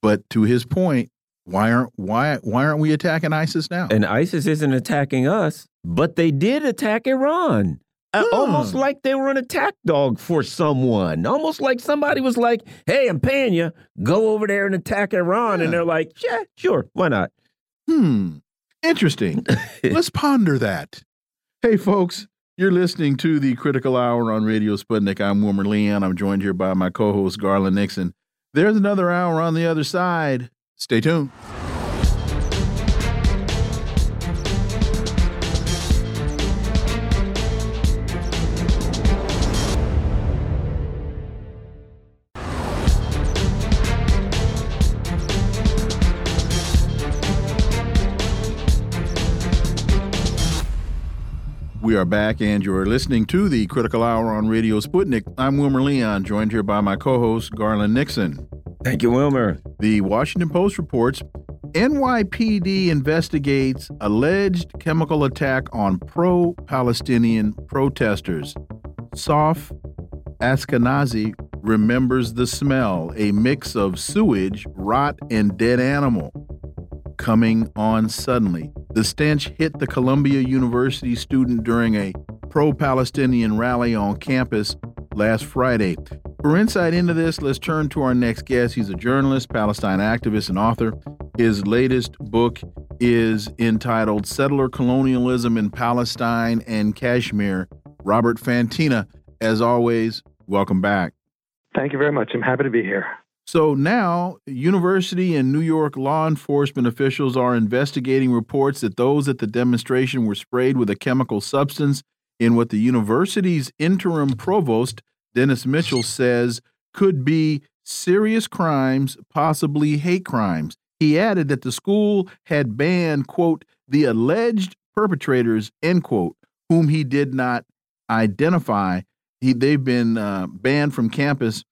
But to his point, why aren't why why aren't we attacking ISIS now? And ISIS isn't attacking us, but they did attack Iran. uh, almost like they were an attack dog for someone. Almost like somebody was like, "Hey, I'm paying you. Go over there and attack Iran," Yeah. and they're like, "Yeah, sure, why not?" Hmm. Interesting. Let's ponder that. Hey, folks, you're listening to the Critical Hour on Radio Sputnik. I'm Wilmer Leon. I'm joined here by my co host, Garland Nixon. There's another hour on the other side. Stay tuned. We are back, and you're listening to the Critical Hour on Radio Sputnik. I'm Wilmer Leon, joined here by my co host, Garland Nixon. Thank you, Wilmer. The Washington Post reports NYPD investigates alleged chemical attack on pro Palestinian protesters. Saf Askenazi remembers the smell, a mix of sewage, rot, and dead animal coming on suddenly. The stench hit the Columbia University student during a pro Palestinian rally on campus last Friday. For insight into this, let's turn to our next guest. He's a journalist, Palestine activist, and author. His latest book is entitled Settler Colonialism in Palestine and Kashmir. Robert Fantina, as always, welcome back. Thank you very much. I'm happy to be here. So now, university and New York law enforcement officials are investigating reports that those at the demonstration were sprayed with a chemical substance in what the university's interim provost, Dennis Mitchell, says could be serious crimes, possibly hate crimes. He added that the school had banned, quote, the alleged perpetrators, end quote, whom he did not identify. He, they've been uh, banned from campus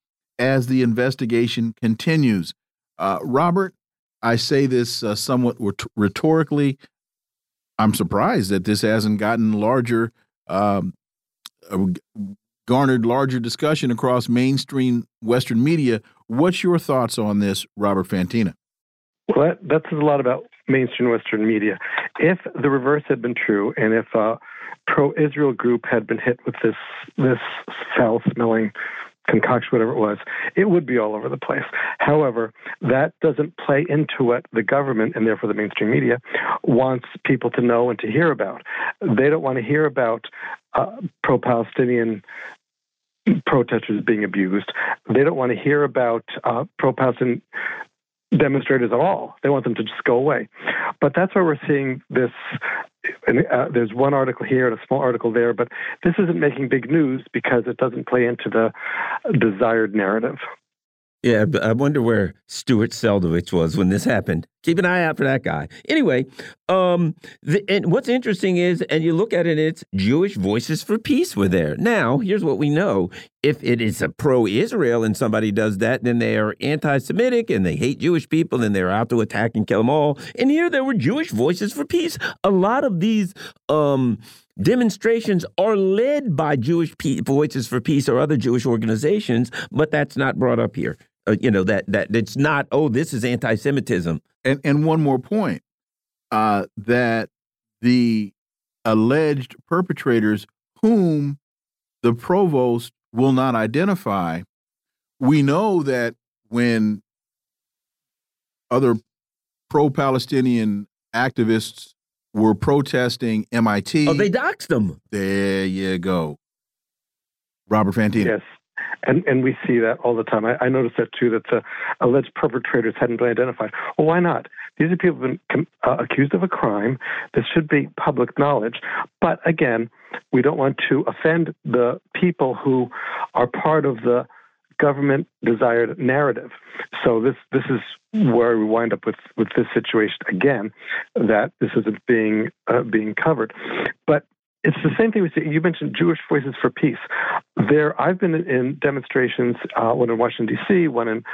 as the investigation continues. Uh, Robert, I say this uh, somewhat rhetorically. I'm surprised that this hasn't gotten larger, um, uh, garnered larger discussion across mainstream Western media. What's your thoughts on this, Robert Fantina? Well, that, that says a lot about mainstream Western media. If the reverse had been true, and if a pro-Israel group had been hit with this this foul-smelling concoction, whatever it was, it would be all over the place. However, that doesn't play into what the government and therefore the mainstream media wants people to know and to hear about. They don't want to hear about uh, pro Palestinian protesters being abused. They don't want to hear about uh, pro Palestinian demonstrators at all. They want them to just go away. But that's why we're seeing this. Uh, there's one article here and a small article there, but this isn't making big news because it doesn't play into the desired narrative. Yeah, I wonder where Stuart Seldowitz was when this happened. Keep an eye out for that guy. Anyway, um, the, and what's interesting is, and you look at it, it's Jewish Voices for Peace were there. Now, here's what we know: if it is a pro-Israel and somebody does that, then they are anti-Semitic and they hate Jewish people and they're out to attack and kill them all. And here there were Jewish Voices for Peace. A lot of these. Um, demonstrations are led by Jewish Voices for Peace or other Jewish organizations, but that's not brought up here. Uh, you know that that it's not. Oh, this is anti-Semitism. And and one more point, uh, that the alleged perpetrators, whom the provost will not identify, we know that when other pro-Palestinian activists were protesting MIT. Oh, they doxed them. There you go. Robert Fantina. Yes. And and we see that all the time. I, I noticed that too. That the alleged perpetrators hadn't been identified. Well, why not? These are people who've been uh, accused of a crime. This should be public knowledge. But again, we don't want to offend the people who are part of the government desired narrative. So this this is where we wind up with with this situation again, that this isn't being uh, being covered. But it's the same thing. You mentioned Jewish Voices for Peace. There, I've been in demonstrations, uh, one in Washington D.C., one in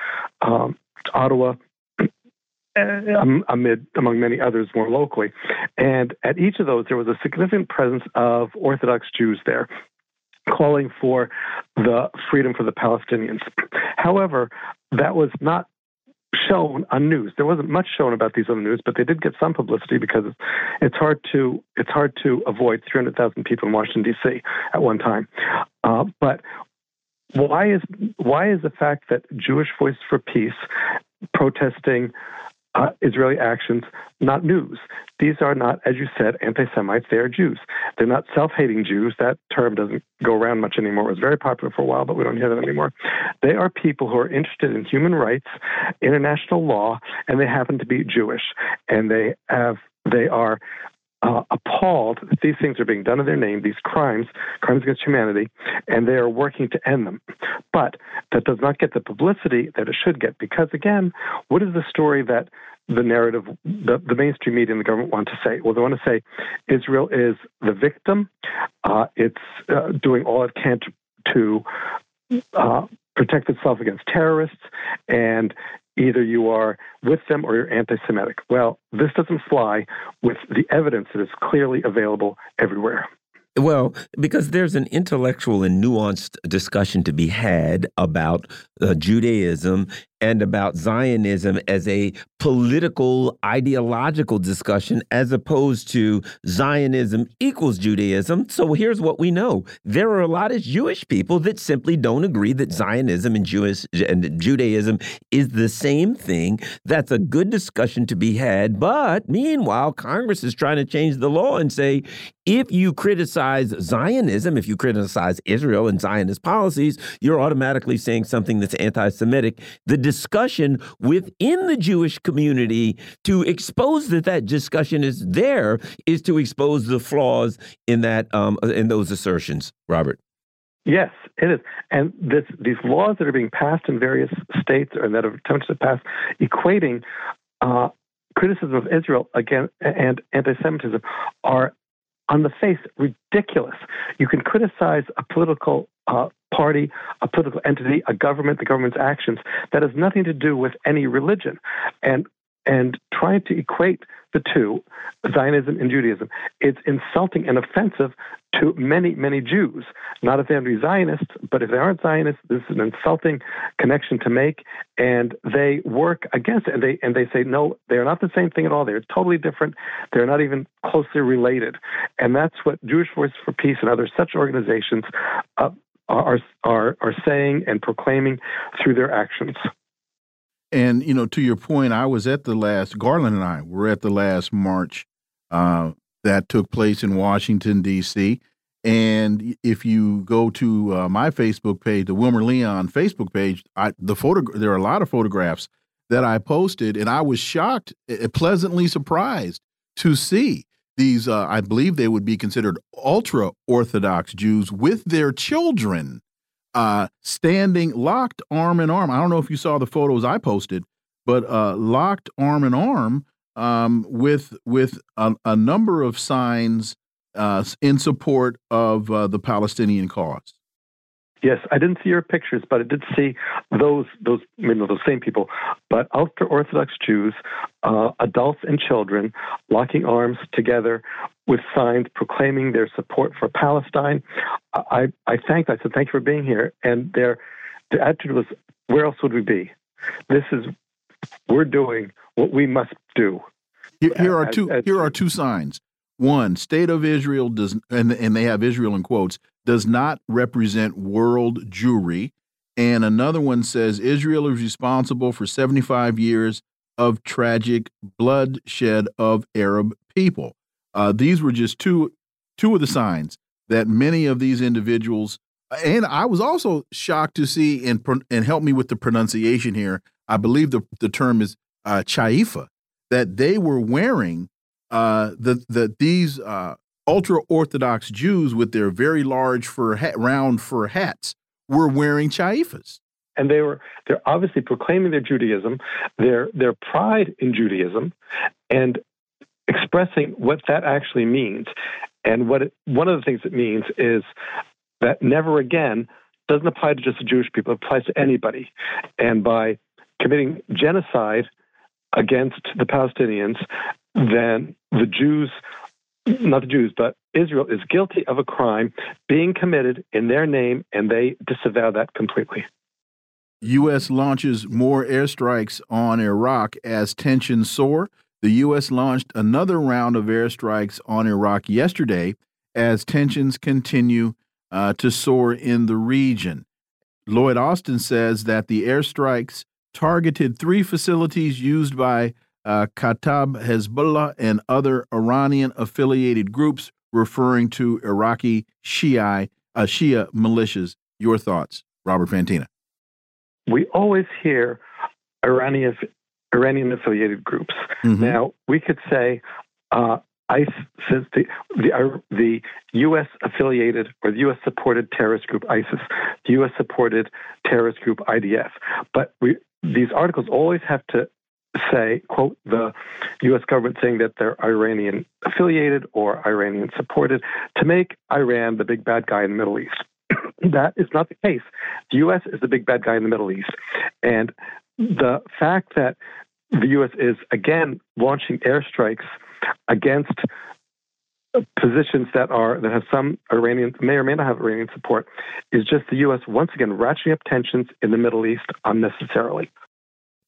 um, Ottawa, amid among many others more locally. And at each of those, there was a significant presence of Orthodox Jews there calling for the freedom for the Palestinians. However, that was not shown on news. There wasn't much shown about these on the news, but they did get some publicity because it's, hard to it's hard to avoid 300,000 people in Washington D.C. at one time. Uh, but why is why is the fact that Jewish Voice for Peace protesting uh, Israeli actions not news? These are not, as you said, anti-Semites. They are Jews. They're not self-hating Jews. That term doesn't go around much anymore. It was very popular for a while, but we don't hear that anymore. They are people who are interested in human rights, international law, and they happen to be Jewish, and they have they are uh, appalled that these things are being done in their name, these crimes, crimes against humanity, and they are working to end them. But that does not get the publicity that it should get because, again, what is the story that the narrative, the, the mainstream media and the government want to say? Well, they want to say Israel is the victim, uh, it's uh, doing all it can to, to uh, protect itself against terrorists, and either you are with them or you're anti Semitic. Well, this doesn't fly with the evidence that is clearly available everywhere. Well, because there's an intellectual and nuanced discussion to be had about uh, Judaism and about Zionism as a political, ideological discussion, as opposed to Zionism equals Judaism. So here's what we know there are a lot of Jewish people that simply don't agree that Zionism and Jewish and Judaism is the same thing. That's a good discussion to be had. But meanwhile, Congress is trying to change the law and say if you criticize Zionism, if you criticize Israel and Zionist policies, you're automatically saying something that's anti Semitic. The discussion within the Jewish community to expose that that discussion is there is to expose the flaws in that um, in those assertions. Robert. Yes, it is. And this, these laws that are being passed in various states or that have attempted to pass, equating uh, criticism of Israel again and anti-Semitism, are on the face ridiculous. You can criticize a political uh, party, a political entity, a government, the government's actions. That has nothing to do with any religion. And and trying to equate the two, Zionism and Judaism, it's insulting and offensive to many, many Jews. Not if they're Zionists, but if they aren't Zionists, this is an insulting connection to make, and they work against it. And they and they say no, they are not the same thing at all. They're totally different. They're not even closely related. And that's what Jewish Voice for Peace and other such organizations uh, are, are, are saying and proclaiming through their actions. And, you know, to your point, I was at the last, Garland and I were at the last march uh, that took place in Washington, D.C. And if you go to uh, my Facebook page, the Wilmer Leon Facebook page, I, the photo there are a lot of photographs that I posted, and I was shocked, pleasantly surprised to see these, uh, I believe they would be considered ultra Orthodox Jews with their children uh, standing locked arm in arm. I don't know if you saw the photos I posted, but uh, locked arm in arm um, with with a, a, number of signs uh, in support of uh, the Palestinian cause. Yes, I didn't see your pictures, but I did see those those you know those same people, but ultra Orthodox Jews, uh, adults and children, locking arms together with signs proclaiming their support for Palestine. I I thanked. I said thank you for being here, and their their attitude was, where else would we be? This is we're doing what we must do. Here, here are two. As, as, here are two signs. One, state of Israel does, and and they have Israel in quotes does not represent world Jewry. And another one says Israel is responsible for 75 years of tragic bloodshed of Arab people. Uh, these were just two two of the signs that many of these individuals and I was also shocked to see and and help me with the pronunciation here. I believe the the term is uh, chaifa that they were wearing uh, the the these uh, ultra Orthodox Jews with their very large fur hat, round fur hats were wearing chaifas. And they were they're obviously proclaiming their Judaism, their their pride in Judaism, and expressing what that actually means. And what it, one of the things it means is that never again doesn't apply to just the Jewish people, it applies to anybody. And by committing genocide against the Palestinians, then the Jews not the Jews, but Israel is guilty of a crime being committed in their name, and they disavow that completely. U.S. launches more airstrikes on Iraq as tensions soar. The U.S. launched another round of airstrikes on Iraq yesterday as tensions continue uh, to soar in the region. Lloyd Austin says that the airstrikes targeted three facilities used by uh, Kataib Hezbollah and other Iranian affiliated groups, referring to Iraqi Shia, uh, Shia militias. Your thoughts, Robert Fantina? We always hear Iranian Iranian affiliated groups. Mm -hmm. Now we could say uh, ICE says the the, uh, the U.S. affiliated or the U.S. supported terrorist group ISIS, the U.S. supported terrorist group IDF. But we, these articles always have to say, quote, the U.S. government saying that they're Iranian affiliated or Iranian supported to make Iran the big bad guy in the Middle East. that is not the case. The U.S. is the big bad guy in the Middle East. And the fact that the U.S. is again launching airstrikes against positions that are that have some Iranian may or may not have Iranian support is just the U.S. once again ratcheting up tensions in the Middle East unnecessarily.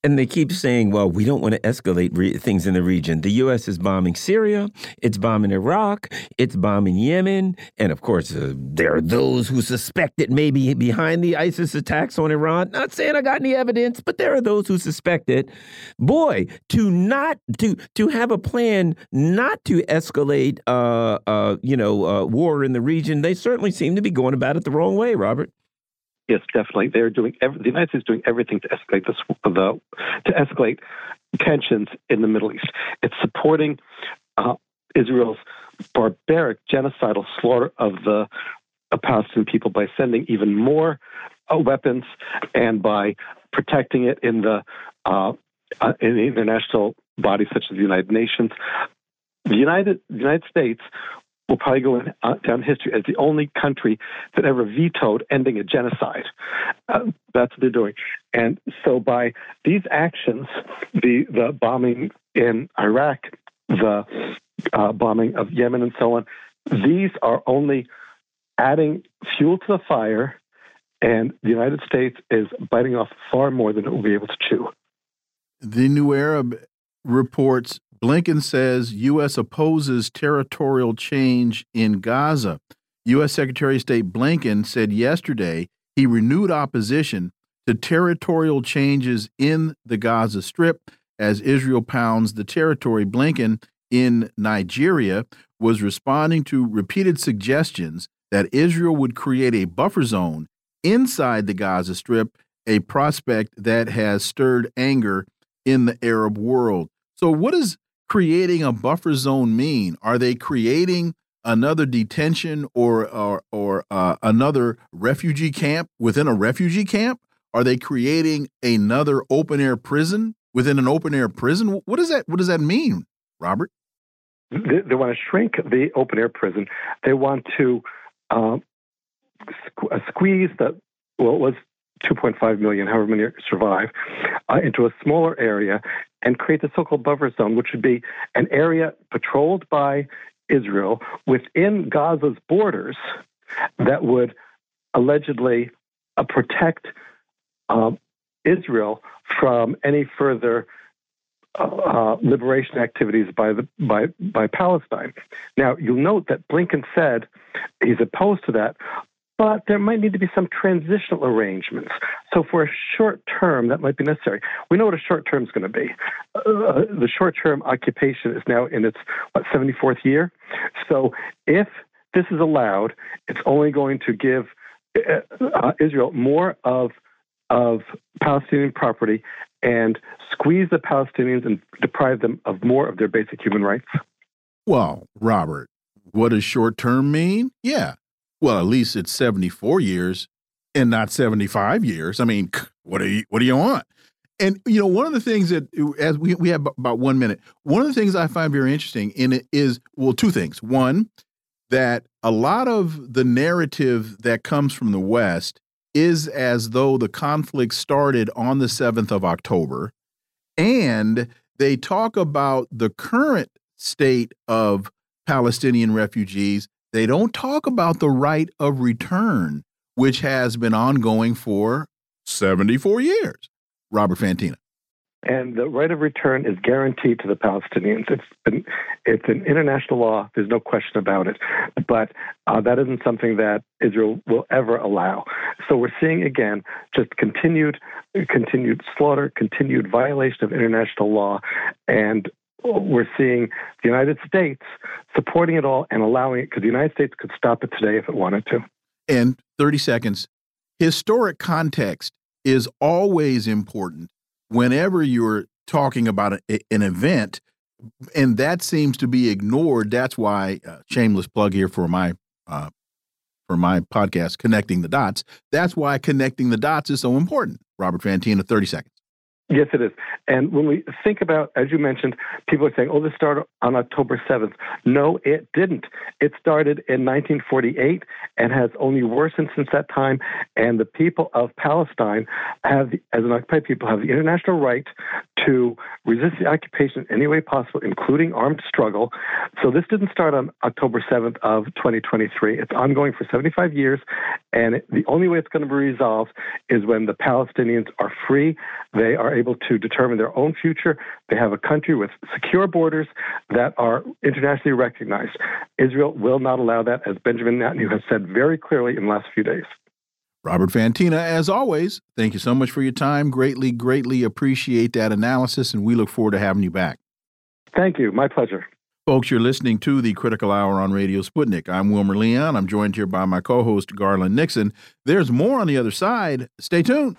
And they keep saying, well, we don't want to escalate things in the region. The U.S. is bombing Syria, it's bombing Iraq, it's bombing Yemen. And of course, uh, there are those who suspect it may be behind the ISIS attacks on Iran. Not saying I got any evidence, but there are those who suspect it. Boy, to not to to have a plan not to escalate, uh, uh, you know, uh, war in the region, they certainly seem to be going about it the wrong way, Robert. Yes, definitely. They're doing every, the United States is doing everything to escalate this, the to escalate tensions in the Middle East. It's supporting uh, Israel's barbaric genocidal slaughter of the uh, Palestinian people by sending even more uh, weapons and by protecting it in the uh, uh in the international bodies such as the United Nations. The United the United States will probably go in, uh, down history as the only country that ever vetoed ending a genocide. Uh, that's what they're doing. And so by these actions, the, the bombing in Iraq, the uh, bombing of Yemen, and so on, these are only adding fuel to the fire, and the United States is biting off far more than it will be able to chew. The New Arab reports Blinken says U.S. opposes territorial change in Gaza. U.S. Secretary of State Blinken said yesterday he renewed opposition to territorial changes in the Gaza Strip as Israel pounds the territory. Blinken in Nigeria was responding to repeated suggestions that Israel would create a buffer zone inside the Gaza Strip, a prospect that has stirred anger in the Arab world. So, what is creating a buffer zone mean? Are they creating another detention or or, or uh, another refugee camp within a refugee camp? Are they creating another open air prison within an open air prison? What does that What does that mean, Robert? They, they want to shrink the open air prison. They want to uh, squ squeeze the well, it was 2.5 million, however many survive, uh, into a smaller area and create the so called buffer zone, which would be an area patrolled by Israel within Gaza's borders that would allegedly uh, protect uh, Israel from any further uh, uh, liberation activities by the by by Palestine. Now you'll note that Blinken said he's opposed to that, but there might need to be some transitional arrangements. So, for a short term, that might be necessary. We know what a short term is going to be. Uh, the short term occupation is now in its what, 74th year. So, if this is allowed, it's only going to give uh, uh, Israel more of of Palestinian property and squeeze the Palestinians and deprive them of more of their basic human rights. Well, Robert, what does short term mean? Yeah, well, at least it's 74 years and not 75 years. I mean, what do you what do you want? And you know, one of the things that as we we have about 1 minute. One of the things I find very interesting in it is well, two things. One, that a lot of the narrative that comes from the West is as though the conflict started on the 7th of October and they talk about the current state of Palestinian refugees they don't talk about the right of return, which has been ongoing for 74 years. Robert Fantina and the right of return is guaranteed to the Palestinians. It's been, it's an international law. There's no question about it, but uh, that isn't something that Israel will ever allow. So we're seeing again just continued continued slaughter, continued violation of international law, and we're seeing the United States supporting it all and allowing it because the United States could stop it today if it wanted to. And 30 seconds. Historic context is always important whenever you're talking about a, an event, and that seems to be ignored. That's why uh, shameless plug here for my uh, for my podcast, connecting the dots. That's why connecting the dots is so important. Robert Fantina, thirty seconds. Yes, it is. And when we think about, as you mentioned, people are saying, oh, this started on October 7th. No, it didn't. It started in 1948 and has only worsened since that time. And the people of Palestine have, as an occupied people, have the international right to resist the occupation in any way possible, including armed struggle. So this didn't start on October 7th of 2023. It's ongoing for 75 years. And the only way it's going to be resolved is when the Palestinians are free. They are able to determine their own future. They have a country with secure borders that are internationally recognized. Israel will not allow that, as Benjamin Netanyahu has said very clearly in the last few days. Robert Fantina, as always, thank you so much for your time. Greatly, greatly appreciate that analysis, and we look forward to having you back. Thank you. My pleasure. Folks, you're listening to the Critical Hour on Radio Sputnik. I'm Wilmer Leon. I'm joined here by my co host, Garland Nixon. There's more on the other side. Stay tuned.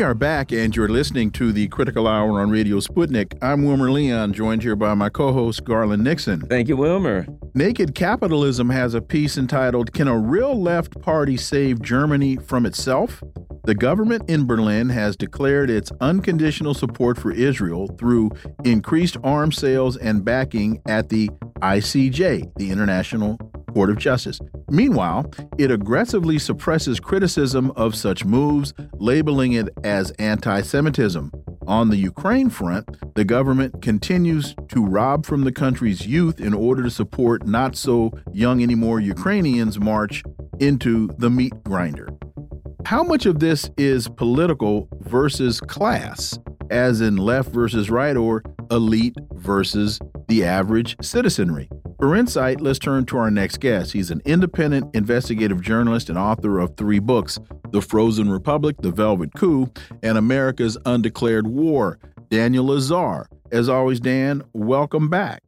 We are back, and you're listening to the Critical Hour on Radio Sputnik. I'm Wilmer Leon, joined here by my co host, Garland Nixon. Thank you, Wilmer. Naked Capitalism has a piece entitled Can a Real Left Party Save Germany from Itself? The government in Berlin has declared its unconditional support for Israel through increased arms sales and backing at the ICJ, the International Court of Justice. Meanwhile, it aggressively suppresses criticism of such moves, labeling it as anti Semitism. On the Ukraine front, the government continues to rob from the country's youth in order to support not so young anymore Ukrainians' march into the meat grinder. How much of this is political versus class, as in left versus right or elite versus the average citizenry? For insight, let's turn to our next guest. He's an independent investigative journalist and author of three books The Frozen Republic, The Velvet Coup, and America's Undeclared War. Daniel Lazare. As always, Dan, welcome back.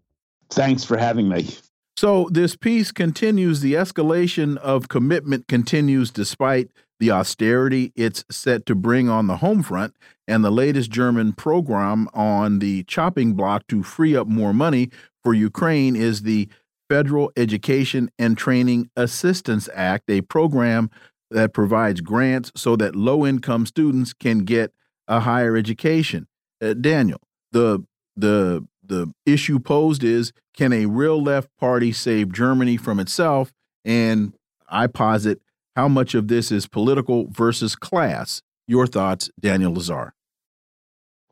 Thanks for having me. So, this piece continues, the escalation of commitment continues despite the austerity it's set to bring on the home front and the latest German program on the chopping block to free up more money for Ukraine is the Federal Education and Training Assistance Act, a program that provides grants so that low income students can get a higher education. Uh, Daniel, the the the issue posed is can a real left party save Germany from itself? And I posit how much of this is political versus class. Your thoughts, Daniel Lazare.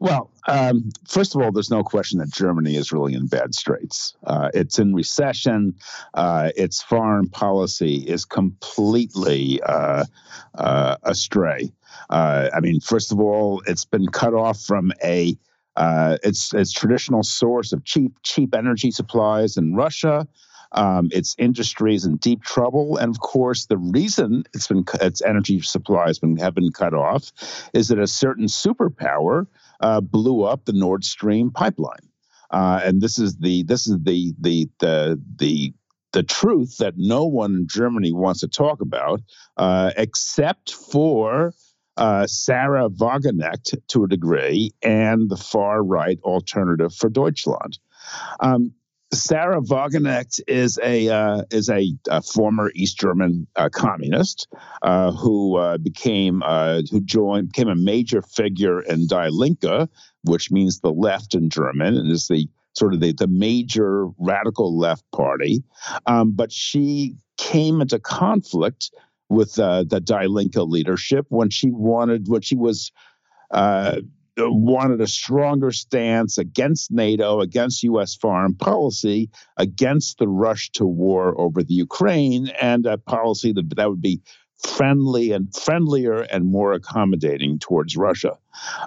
Well, um, first of all, there's no question that Germany is really in bad straits. Uh, it's in recession. Uh, its foreign policy is completely uh, uh astray. Uh, I mean, first of all, it's been cut off from a uh, its its traditional source of cheap cheap energy supplies in Russia. Um, its industry is in deep trouble, and of course, the reason it's been its energy supply has been have been cut off is that a certain superpower uh, blew up the Nord Stream pipeline. Uh, and this is the this is the the the the the truth that no one in Germany wants to talk about, uh, except for uh, Sahra Wagenknecht to a degree and the far right alternative for Deutschland. Um, Sahra Wagenknecht is a uh, is a, a, former East German uh, communist uh, who uh, became uh, who joined became a major figure in Die Linke, which means the left in German, and is the sort of the, the major radical left party. Um, but she came into conflict with uh, the Die Linke leadership when she wanted, when she was wanted a stronger stance against NATO, against U.S. foreign policy, against the rush to war over the Ukraine, and a policy that that would be friendly and friendlier and more accommodating towards Russia.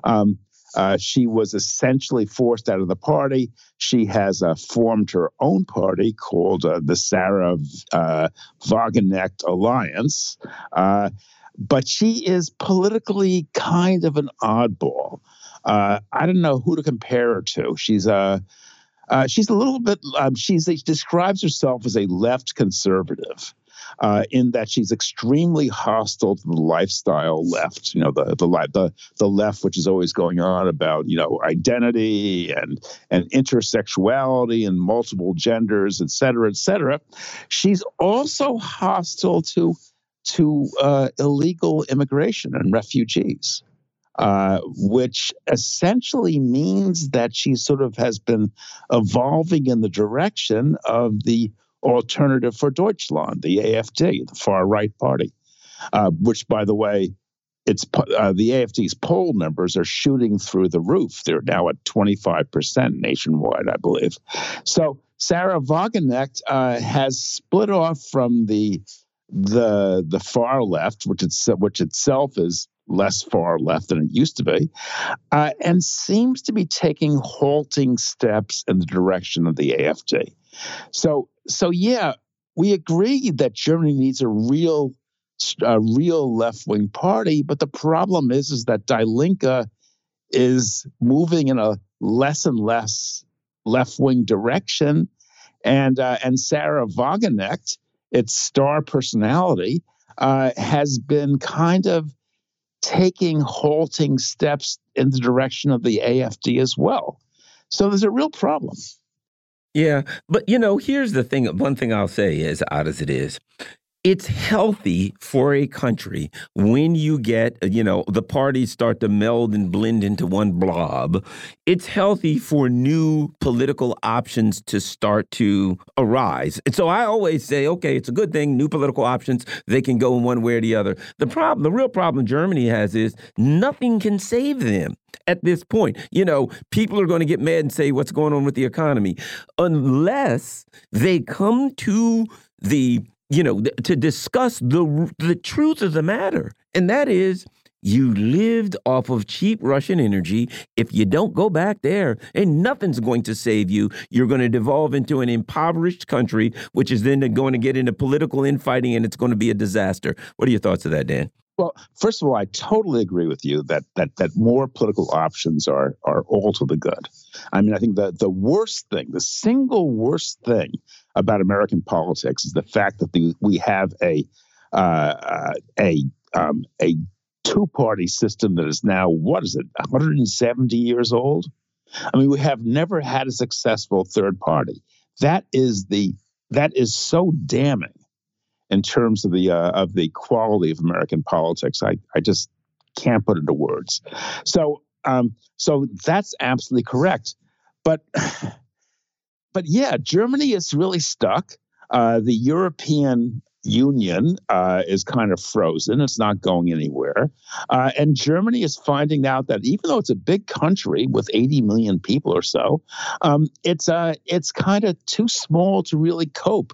Um, uh, she was essentially forced out of the party. She has uh, formed her own party called uh, the Sahra uh, Wagenknecht Alliance. Uh, but she is politically kind of an oddball. Uh, I don't know who to compare her to. She's a uh, she's a little bit. Um, she's she describes herself as a left conservative, uh, in that she's extremely hostile to the lifestyle left. You know, the the the the left, which is always going on about you know identity and and intersexuality and multiple genders, et cetera, et cetera. She's also hostile to to uh, illegal immigration and refugees. Uh, which essentially means that she sort of has been evolving in the direction of the Alternative for Deutschland, the AFD, the far right party, uh, which, by the way, it's uh, the AFD's poll numbers are shooting through the roof. They're now at 25% nationwide, I believe. So Sahra Wagenknecht uh, has split off from the the the far left, which it's which itself is less far left than it used to be, uh, and seems to be taking halting steps in the direction of the AFD. So, so yeah, we agree that Germany needs a real, a real left wing party, but the problem is, is that Die Linke is moving in a less and less left wing direction, and uh, and Sahra Wagenknecht, its star personality, uh, has been kind of taking halting steps in the direction of the AFD as well. So there's a real problem. Yeah, but you know, here's the thing. One thing I'll say, as odd as it is, it's healthy for a country when you get, you know, the parties start to meld and blend into one blob. It's healthy for new political options to start to arise. And so I always say, okay, it's a good thing, new political options, they can go in one way or the other. The problem, the real problem Germany has is nothing can save them at this point. You know, people are going to get mad and say, what's going on with the economy? Unless they come to the you know, to discuss the the truth of the matter, and that is you lived off of cheap Russian energy. If you don't go back there, and nothing's going to save you, you're going to devolve into an impoverished country, which is then going to get into political infighting, and it's going to be a disaster. What are your thoughts of that, Dan? Well, first of all, I totally agree with you that that that more political options are are all to the good. I mean, I think the the worst thing, the single worst thing about American politics is the fact that the, we have a uh, uh, a um, a two party system that is now what is it 170 years old. I mean, we have never had a successful third party. That is the that is so damning in terms of the uh, of the quality of American politics. I I just can't put it into words. So um, so that's absolutely correct. But but yeah, Germany is really stuck. Uh, the European Union uh, is kind of frozen. It's not going anywhere. Uh, and Germany is finding out that even though it's a big country with 80 million people or so, um, it's, uh, it's kind of too small to really cope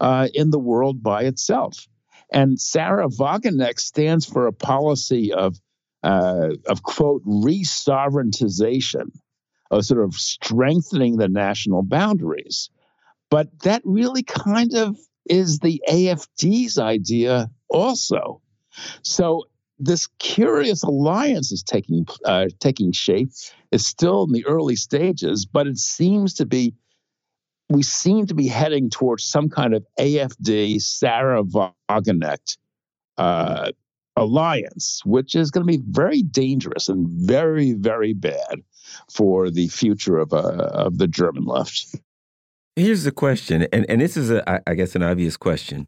uh, in the world by itself. And Sahra Wagenknecht stands for a policy of, uh, of quote, re sovereigntization of sort of strengthening the national boundaries. But that really kind of is the AFD's idea also. So this curious alliance is taking uh, taking shape. It's still in the early stages, but it seems to be we seem to be heading towards some kind of AFD Sahra Wagenknecht uh, alliance, which is going to be very dangerous and very very bad for the future of uh, of the German left. Here's the question, and and this is a I guess an obvious question.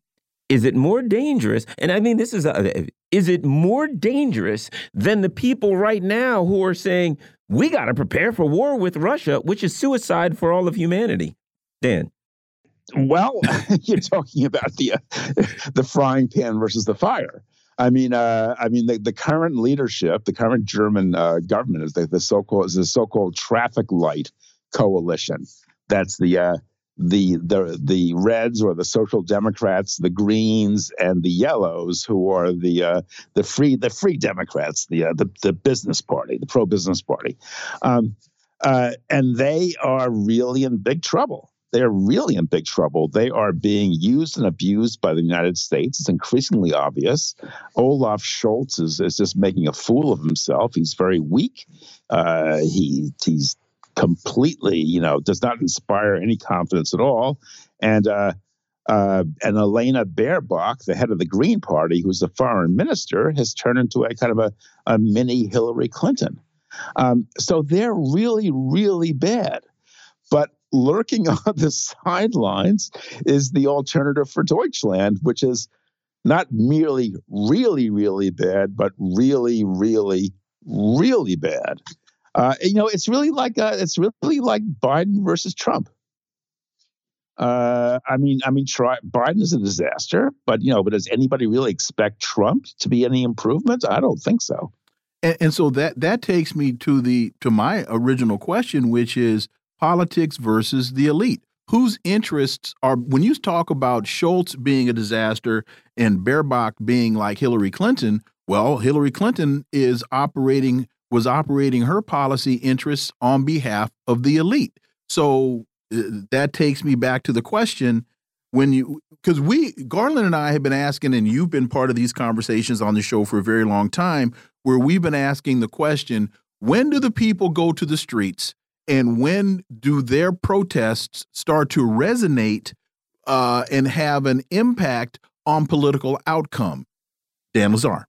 Is it more dangerous? And I mean, this is a, is it more dangerous than the people right now who are saying we got to prepare for war with Russia, which is suicide for all of humanity? Dan. well, you're talking about the uh, the frying pan versus the fire. I mean, uh, I mean, the, the current leadership, the current German uh, government is the, the so-called is the so-called traffic light coalition. That's the uh, the the the Reds or the Social Democrats, the Greens, and the Yellows, who are the uh, the free the Free Democrats, the uh, the the business party, the pro business party, um, uh, and they are really in big trouble. They are really in big trouble. They are being used and abused by the United States. It's increasingly obvious. Olaf Scholz is, is just making a fool of himself. He's very weak. Uh, he he's completely, you know, does not inspire any confidence at all. And uh, uh, and Elena Baerbock, the head of the Green Party, who's the foreign minister, has turned into a kind of a, a mini Hillary Clinton. Um, so they're really, really bad. Lurking on the sidelines is the alternative for Deutschland, which is not merely really, really bad, but really, really, really bad. Uh, you know, it's really like uh, it's really like Biden versus Trump. Uh, I mean, I mean, try, Biden is a disaster, but you know, but does anybody really expect Trump to be any improvement? I don't think so. And, and so that that takes me to the to my original question, which is politics versus the elite. Whose interests are when you talk about Schultz being a disaster and Baerbock being like Hillary Clinton? Well, Hillary Clinton is operating was operating her policy interests on behalf of the elite. So uh, that takes me back to the question when you because we Garland and I have been asking, and you've been part of these conversations on the show for a very long time, where we've been asking the question: When do the people go to the streets, and when do their protests start to resonate uh, and have an impact on political outcome? Dan Lazare.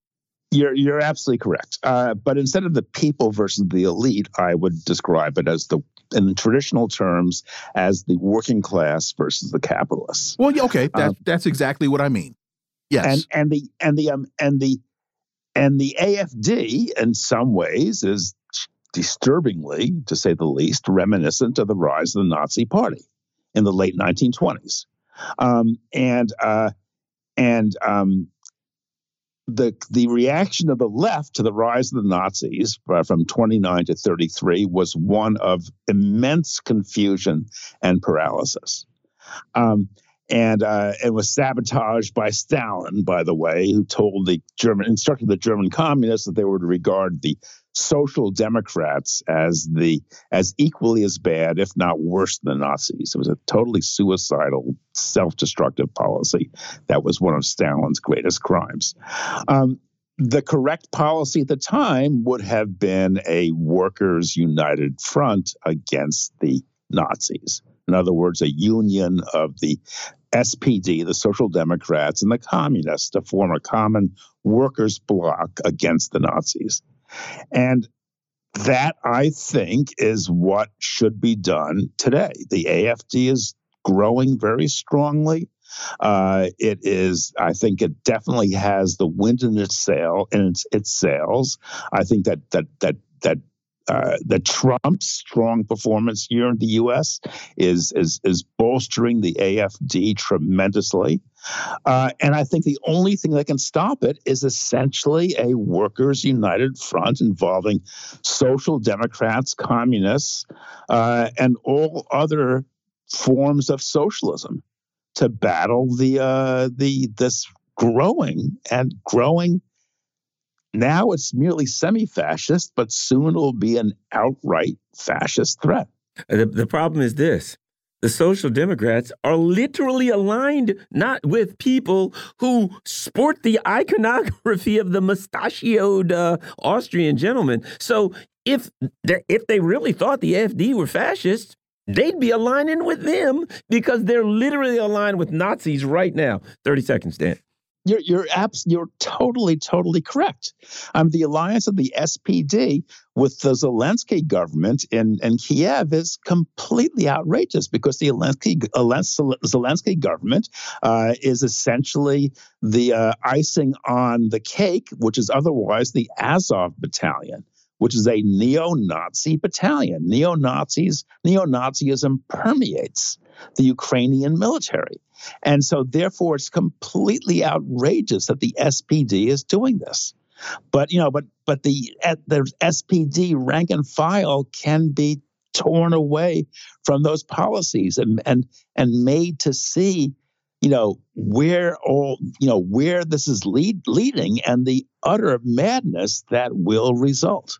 You're you're absolutely correct. Uh, but instead of the people versus the elite, I would describe it as the in traditional terms as the working class versus the capitalists. Well, okay, that, um, that's exactly what I mean. Yes, and and the and the um and the and the AFD in some ways is disturbingly, to say the least, reminiscent of the rise of the Nazi Party in the late 1920s, um, and uh, and um, the the reaction of the left to the rise of the Nazis uh, from 29 to 33 was one of immense confusion and paralysis. Um, and uh, it was sabotaged by Stalin, by the way, who told the German instructed the German communists that they were to regard the social democrats as the as equally as bad, if not worse, than the Nazis. It was a totally suicidal, self-destructive policy. That was one of Stalin's greatest crimes. Um, the correct policy at the time would have been a workers' united front against the Nazis. In other words, a union of the SPD, the Social Democrats, and the Communists to form a common workers' bloc against the Nazis. And that, I think, is what should be done today. The AFD is growing very strongly. Uh, it is, I think, it definitely has the wind in its sail in its, its sails. I think that that that that uh, that Trump's strong performance here in the U.S. is is is bolstering the AFD tremendously, uh, and I think the only thing that can stop it is essentially a workers' united front involving social democrats, communists, uh, and all other forms of socialism to battle the uh, the this growing and growing now it's merely semi fascist, but soon it will be an outright fascist threat. The, the problem is this the Social Democrats are literally aligned not with people who sport the iconography of the mustachioed uh, Austrian gentleman. So if if they really thought the AfD were fascists, they'd be aligning with them because they're literally aligned with Nazis right now. 30 seconds, Dan. You're you're abs- you're totally totally correct. Um, the alliance of the SPD with the Zelensky government in, in Kiev is completely outrageous because the Zelensky, Zelensky government uh, is essentially the uh, icing on the cake, which is otherwise the Azov battalion which is a neo-Nazi battalion. Neo-Nazis, neo-Nazism permeates the Ukrainian military. And so therefore it's completely outrageous that the SPD is doing this. But you know, but but the the SPD rank and file can be torn away from those policies and and and made to see you know where all you know where this is lead, leading and the utter madness that will result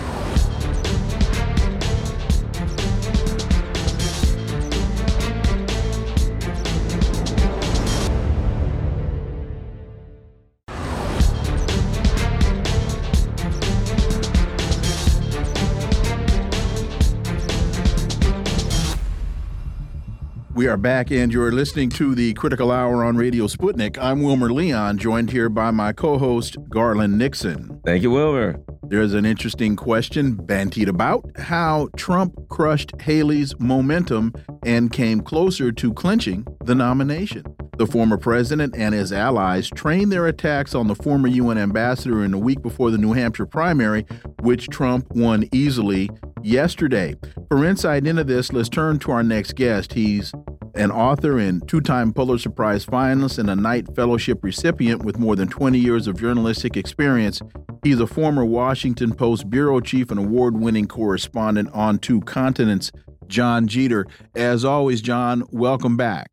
We are back, and you're listening to the Critical Hour on Radio Sputnik. I'm Wilmer Leon, joined here by my co host, Garland Nixon. Thank you, Wilmer. There's an interesting question bantied about how Trump crushed Haley's momentum and came closer to clinching the nomination. The former president and his allies trained their attacks on the former UN ambassador in the week before the New Hampshire primary, which Trump won easily yesterday. For insight into this, let's turn to our next guest. He's an author and two time Pulitzer Prize finalist and a Knight Fellowship recipient with more than 20 years of journalistic experience. He's a former Washington Post bureau chief and award winning correspondent on two continents, Jon Jeter. As always, Jon, welcome back.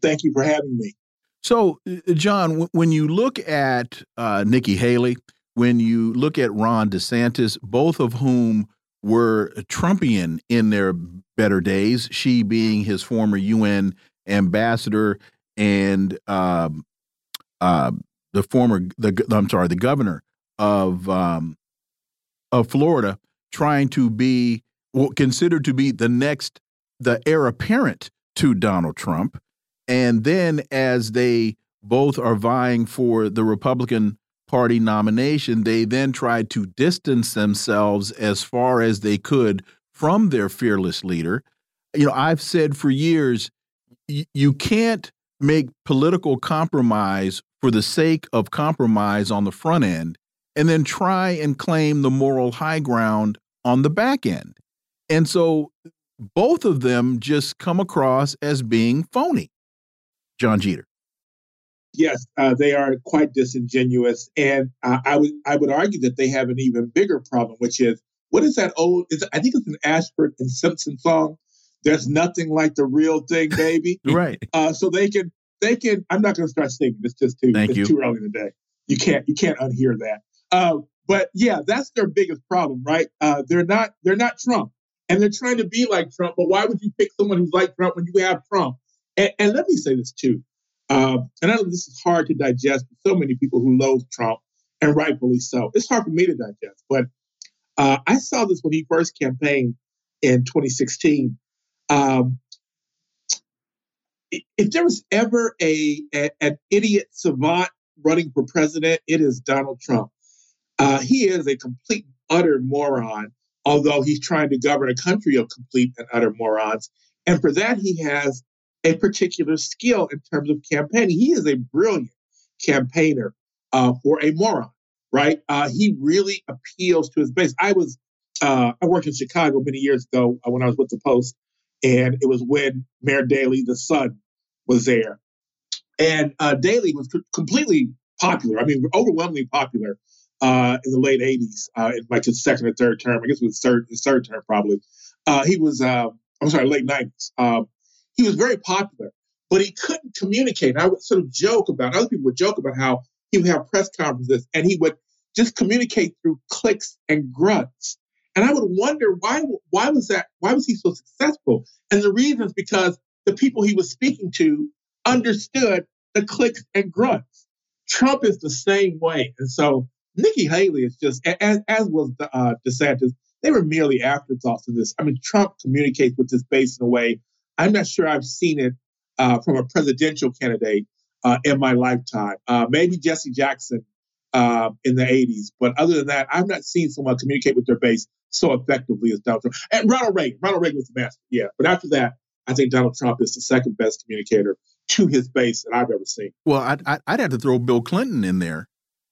Thank you for having me. So, John, Jon, when you look at uh, Nikki Haley, when you look at Ron DeSantis, both of whom were Trumpian in their better days, she being his former UN ambassador and um, uh, the former the I'm sorry the governor of um, of Florida trying to be well, considered to be the next the heir apparent to Donald Trump. And then as they both are vying for the Republican Party nomination, they then tried to distance themselves as far as they could from their fearless leader. You know, I've said for years, you can't make political compromise for the sake of compromise on the front end and then try and claim the moral high ground on the back end. And so both of them just come across as being phony. Jon Jeter. Yes, uh, they are quite disingenuous, and uh, I would I would argue that they have an even bigger problem, which is what is that old? Is I think it's an Ashford and Simpson song. There's nothing like the real thing, baby. right. Uh, so they can they can. I'm not going to start singing. It's just too Thank it's you. too early in the day. You can't you can't unhear that. Uh, but yeah, that's their biggest problem, right? Uh, they're not they're not Trump, and they're trying to be like Trump. But why would you pick someone who's like Trump when you have Trump? And, and let me say this too. Um, and I know this is hard to digest for so many people who loathe Trump, and rightfully so. It's hard for me to digest. But uh, I saw this when he first campaigned in 2016. Um, if there was ever a, a, an idiot savant running for president, it is Donald Trump. Uh, he is a complete utter moron, although he's trying to govern a country of complete and utter morons. And for that, he has a particular skill in terms of campaigning. He is a brilliant campaigner uh, for a moron, right? Uh, he really appeals to his base. I was uh, I worked in Chicago many years ago uh, when I was with the Post, and it was when Mayor Daley, the son, was there, and uh, Daley was completely popular. I mean, overwhelmingly popular uh, in the late '80s, in like his second or third term. I guess it was third his third term probably. he was I'm sorry, late '90s. He was very popular, but he couldn't communicate. I would sort of joke about, other people would joke about how he would have press conferences and he would just communicate through clicks and grunts. And I would wonder why why was that why was he so successful? And the reason is because the people he was speaking to understood the clicks and grunts. Trump is the same way. And so Nikki Haley is just as, as was uh, DeSantis, they were merely afterthoughts in this. I mean, Trump communicates with his base in a way I'm not sure I've seen it uh, from a presidential candidate uh, in my lifetime. Uh, maybe Jesse Jackson uh, in the 80s. But other than that, I've not seen someone communicate with their base so effectively as Donald Trump. And Ronald Reagan. Ronald Reagan was the master, yeah. But after that, I think Donald Trump is the second best communicator to his base that I've ever seen. Well, I'd, I'd have to throw Bill Clinton in there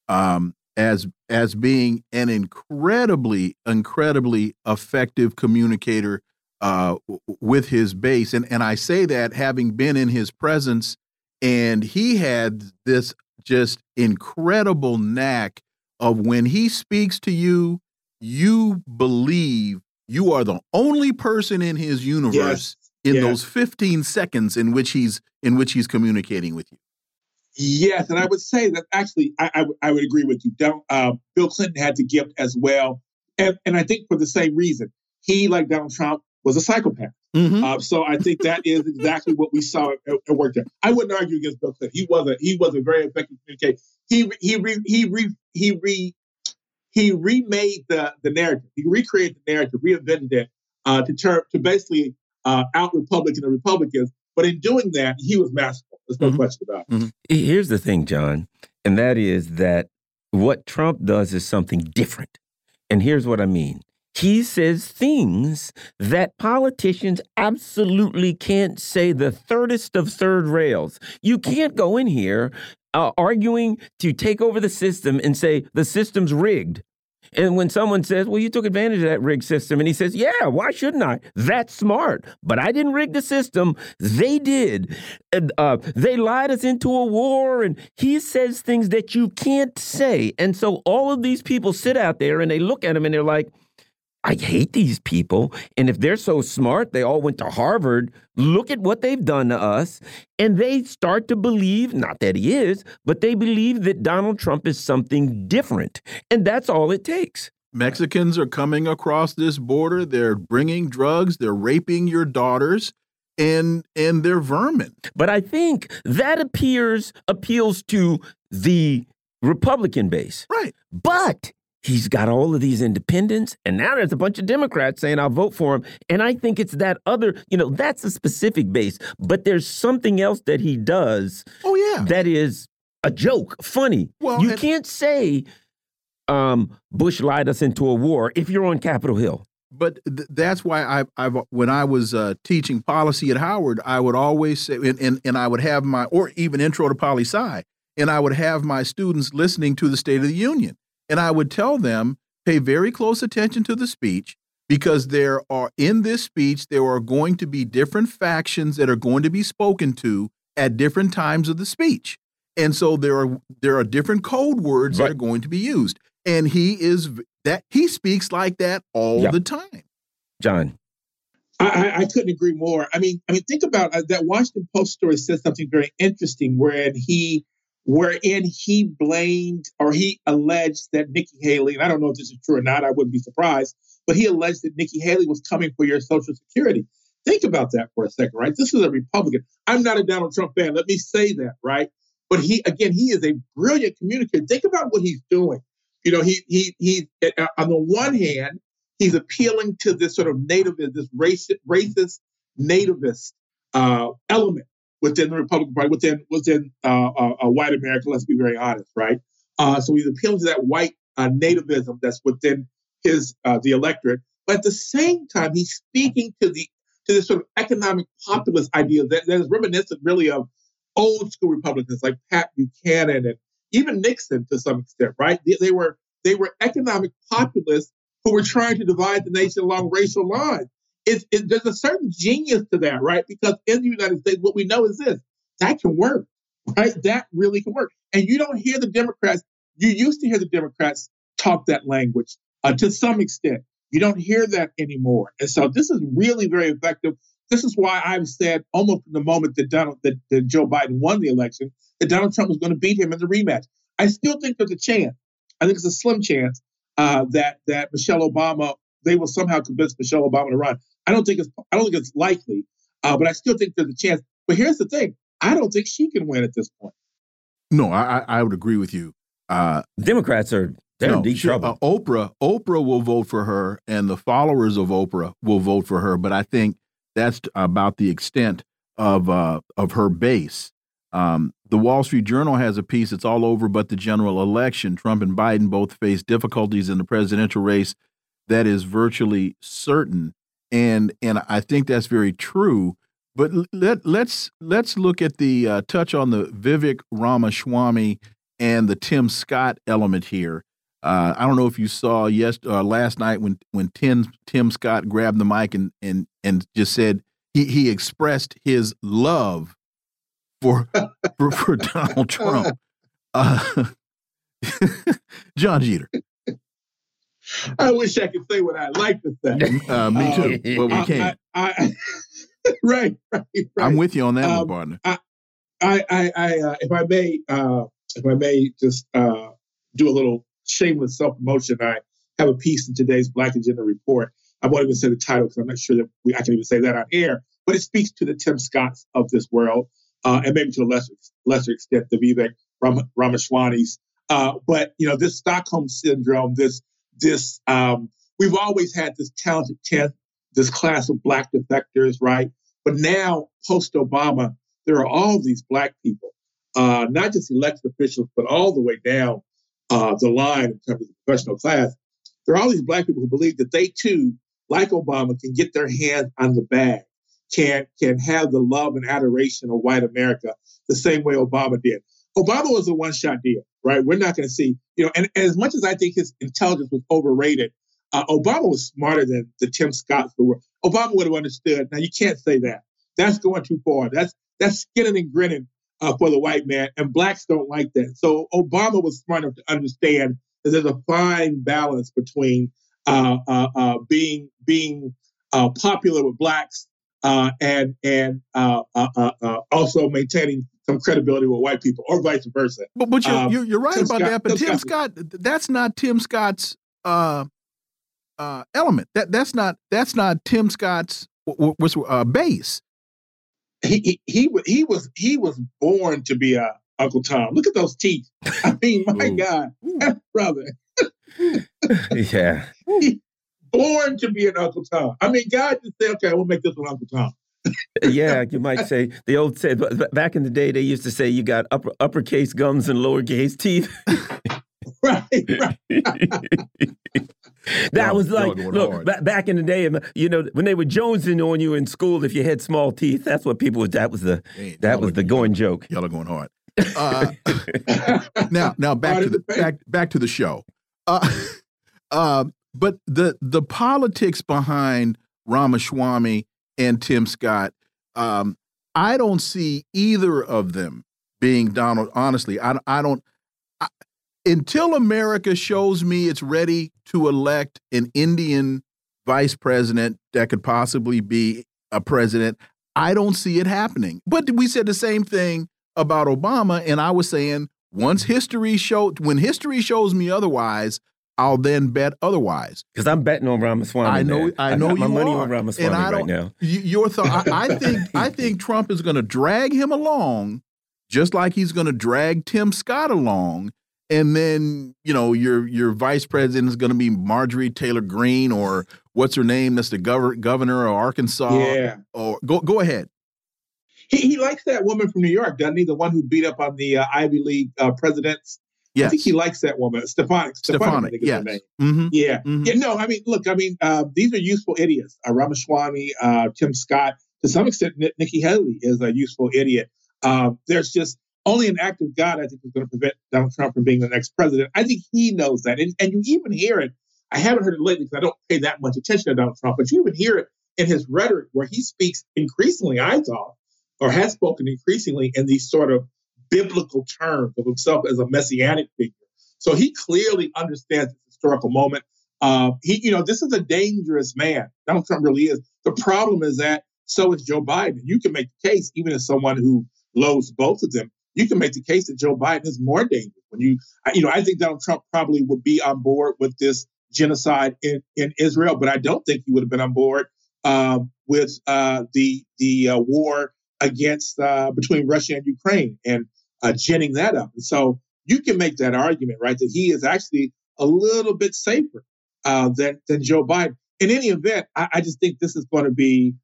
um, as as being an incredibly, incredibly effective communicator uh, with his base, and and I say that having been in his presence, and he had this just incredible knack of when he speaks to you, you believe you are the only person in his universe yes. in yes. those 15 seconds in which he's in which he's communicating with you. Yes, and I would say that actually I, I, I would agree with you. Donald, uh, Bill Clinton had the gift as well, and, and I think for the same reason. He, like Donald Trump, was a psychopath. Mm -hmm. uh, so I think that is exactly what we saw at, at work there. I wouldn't argue against Bill Clinton. He was a he was a very effective communicator. He he re, he re, he re, he remade the the narrative. He recreated the narrative, reinvented it uh, to turn to basically uh, out Republican the Republicans. But in doing that, he was masterful. There's no mm -hmm. question about it. Mm -hmm. Here's the thing, Jon, and that is that what Trump does is something different. And here's what I mean he says things that politicians absolutely can't say the thirdest of third rails. You can't go in here uh, arguing to take over the system and say the system's rigged. And when someone says, Well, you took advantage of that rigged system, and he says, Yeah, why shouldn't I? That's smart. But I didn't rig the system. They did. Uh, they lied us into a war. And he says things that you can't say. And so all of these people sit out there and they look at him and they're like, I hate these people. And if they're so smart, they all went to Harvard. Look at what they've done to us. And they start to believe, not that he is, but they believe that Donald Trump is something different. And that's all it takes. Mexicans are coming across this border. They're bringing drugs. They're raping your daughters. And and they're vermin. But I think that appears appeals to the Republican base. Right. But he's got all of these independents and now there's a bunch of democrats saying i'll vote for him. And i think it's that other you know that's a specific base but there's something else that he does oh yeah. that is a joke funny. Well you can't say um, bush lied us into a war if you're on capitol hill. But th that's why I, I've when I was uh, teaching policy at Howard, I would always say, and, and, and I would have my, or even intro to poli sci, and I would have my students listening to the State of the Union and I would tell them, pay very close attention to the speech because there are, in this speech, there are going to be different factions that are going to be spoken to at different times of the speech. And so there are there are different code words right. that are going to be used. And he is that he speaks like that all yep. the time. Jon. I, I, couldn't agree more. I mean, I mean, think about uh, that Washington Post story says something very interesting, wherein he wherein he blamed or he alleged that Nikki Haley, and I don't know if this is true or not, I wouldn't be surprised, but he alleged that Nikki Haley was coming for your Social Security. Think about that for a second, right? This is a Republican. I'm not a Donald Trump fan. Let me say that, right? But he, again, he is a brilliant communicator. Think about what he's doing. You know, he he he. Uh, on the one hand, he's appealing to this sort of nativist, this racist, racist nativist uh, element within the Republican Party, within within uh, uh, uh, white America. Let's be very honest, right? Uh, so he's appealing to that white uh, nativism that's within his uh, the electorate, but at the same time, he's speaking to the to this sort of economic populist idea that, that is reminiscent, really, of old school Republicans like Pat Buchanan and even Nixon to some extent, right? They, they were they were economic populists who were trying to divide the nation along racial lines it's, it, there's a certain genius to that, right? Because in the United States, what we know is this that can work, right? That really can work. And you don't hear the Democrats, you used to hear the Democrats talk that language uh, to some extent. You don't hear that anymore. And so this is really very effective. This is why I've said almost from the moment that Donald that, that Joe Biden won the election that Donald Trump was going to beat him in the rematch. I still think there's a chance. I think it's a slim chance uh, that that Michelle Obama they will somehow convince Michelle Obama to run. I don't think it's I don't think it's likely, uh, but I still think there's a chance. But here's the thing: I don't think she can win at this point. No, I I would agree with you. Uh, Democrats are they're no, in deep she, trouble. Uh, Oprah Oprah will vote for her, and the followers of Oprah will vote for her. But I think that's about the extent of uh, of her base. Um, the Wall Street Journal has a piece. It's all over, but the general election. Trump and Biden both face difficulties in the presidential race. That is virtually certain, and and I think that's very true. But let let's let's look at the uh, touch on the Vivek Ramaswamy and the Tim Scott element here. Uh, I don't know if you saw yes uh, last night when when Tim Tim Scott grabbed the mic and and and just said he he expressed his love for for, for Donald Trump. Uh, Jon Jeter. I wish I could say what I like to say. Uh, me too, but we can't. I, I, right, right, right, I'm with you on that um, one, partner. I, I, I, uh, if I may, uh, if I may, just uh, do a little shameless self promotion. I have a piece in today's Black Agenda report. I won't even say the title because I'm not sure that we, I can even say that on air. But it speaks to the Tim Scotts of this world, uh, and maybe to a lesser lesser extent the Vivek Ram- Ramaswamy's. Uh, but you know, this Stockholm syndrome, this this um, we've always had this talented tenth, this class of black defectors, right? But now, post Obama, there are all these black people, uh, not just elected officials, but all the way down uh, the line in terms of the professional class. There are all these black people who believe that they too, like Obama, can get their hands on the bag, can can have the love and adoration of white America the same way Obama did. Obama was a one-shot deal, right? We're not going to see, you know, and, and, as much as I think his intelligence was overrated, uh, Obama was smarter than the Tim Scotts who were. Obama would have understood. Now you can't say that. That's going too far. That's that's skinning and grinning uh, for the white man, and blacks don't like that. So Obama was smart enough to understand that there's a fine balance between uh, uh, uh being being uh, popular with blacks uh, and and also maintaining some credibility with white people, or vice versa. But, but you're, um, you're, you're right Tim about Scott, that. But Tim, Tim Scott, that's not Tim Scott's uh, uh, element. That that's not that's not Tim Scott's was uh, base. He, he he he was he was born to be a Uncle Tom. Look at those teeth. I mean, my Ooh. God, brother. yeah. born to be an Uncle Tom. I mean, God just said, "Okay, we'll make this one Uncle Tom." Yeah, you might say the old say back in the day they used to say you got upper uppercase gums and lowercase teeth. right, right. that was like look back in the day. You know when they were jonesing on you in school if you had small teeth. That's what people. That was the hey, that was the going joke. Y'all are going hard. Uh, now, now back to the back back to the show. Uh, uh, but the the politics behind Ramaswamy and Tim Scott. Um, I don't see either of them being Donald. Honestly, I, I don't. I, until America shows me it's ready to elect an Indian vice president that could possibly be a president, I don't see it happening. But we said the same thing about Obama, and I was saying once history showed, when history shows me otherwise, I'll then bet otherwise. Because I'm betting on Ramaswamy. I know. Now. I know I you my money are. on Ramaswamy and I right now. Your thought. I, I think. I think Trump is going to drag him along, just like he's going to drag Tim Scott along, and then you know your your vice president is going to be Marjorie Taylor Greene or what's her name? That's the governor governor of Arkansas. Yeah. Or go go ahead. He, he likes that woman from New York, doesn't he? The one who beat up on the uh, Ivy League uh, presidents. Yes. I think he likes that woman, Stefanik. Stefanik, yes. Mm -hmm. Yeah. Mm -hmm. Yeah. No, I mean, look, I mean, uh, these are useful idiots. Uh, Ramaswamy, uh, Tim Scott, to some extent, Nikki Haley is a useful idiot. Uh, there's just only an act of God, I think, is going to prevent Donald Trump from being the next president. I think he knows that. And, and you even hear it. I haven't heard it lately because I don't pay that much attention to Donald Trump, but you even hear it in his rhetoric where he speaks increasingly, I thought, or has spoken increasingly in these sort of biblical terms of himself as a messianic figure. So he clearly understands this historical moment. Uh, he, you know, this is a dangerous man. Donald Trump really is. The problem is that so is Joe Biden. You can make the case, even as someone who loathes both of them, you can make the case that Joe Biden is more dangerous. When you, you know, I think Donald Trump probably would be on board with this genocide in, in Israel, but I don't think he would have been on board uh, with uh, the the uh, war against uh, between Russia and Ukraine. And uh, ginning that up. And so you can make that argument, right, that he is actually a little bit safer uh, than than Joe Biden. In any event, I, I just think this is going to be,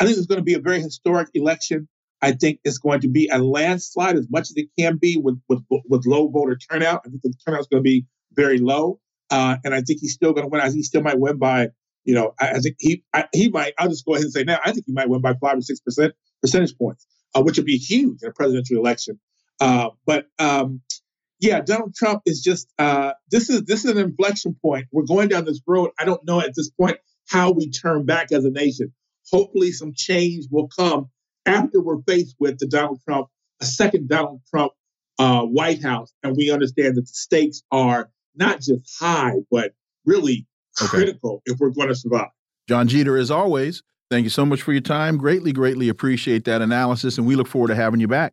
I think it's going to be a very historic election. I think it's going to be a landslide as much as it can be with with, with low voter turnout. I think the turnout's going to be very low, uh, and I think he's still going to win. I think he still might win by, you know, I, I think he I, he might. I'll just go ahead and say now. I think he might win by five or six percent percentage points, uh, which would be huge in a presidential election. Uh, but um, yeah, Donald Trump is just uh, this is this is an inflection point. We're going down this road. I don't know at this point how we turn back as a nation. Hopefully, some change will come after we're faced with the Donald Trump, a second Donald Trump uh, White House, and we understand that the stakes are not just high, but really okay. critical if we're going to survive. Jon Jeter, as always, thank you so much for your time. Greatly, greatly appreciate that analysis, and we look forward to having you back.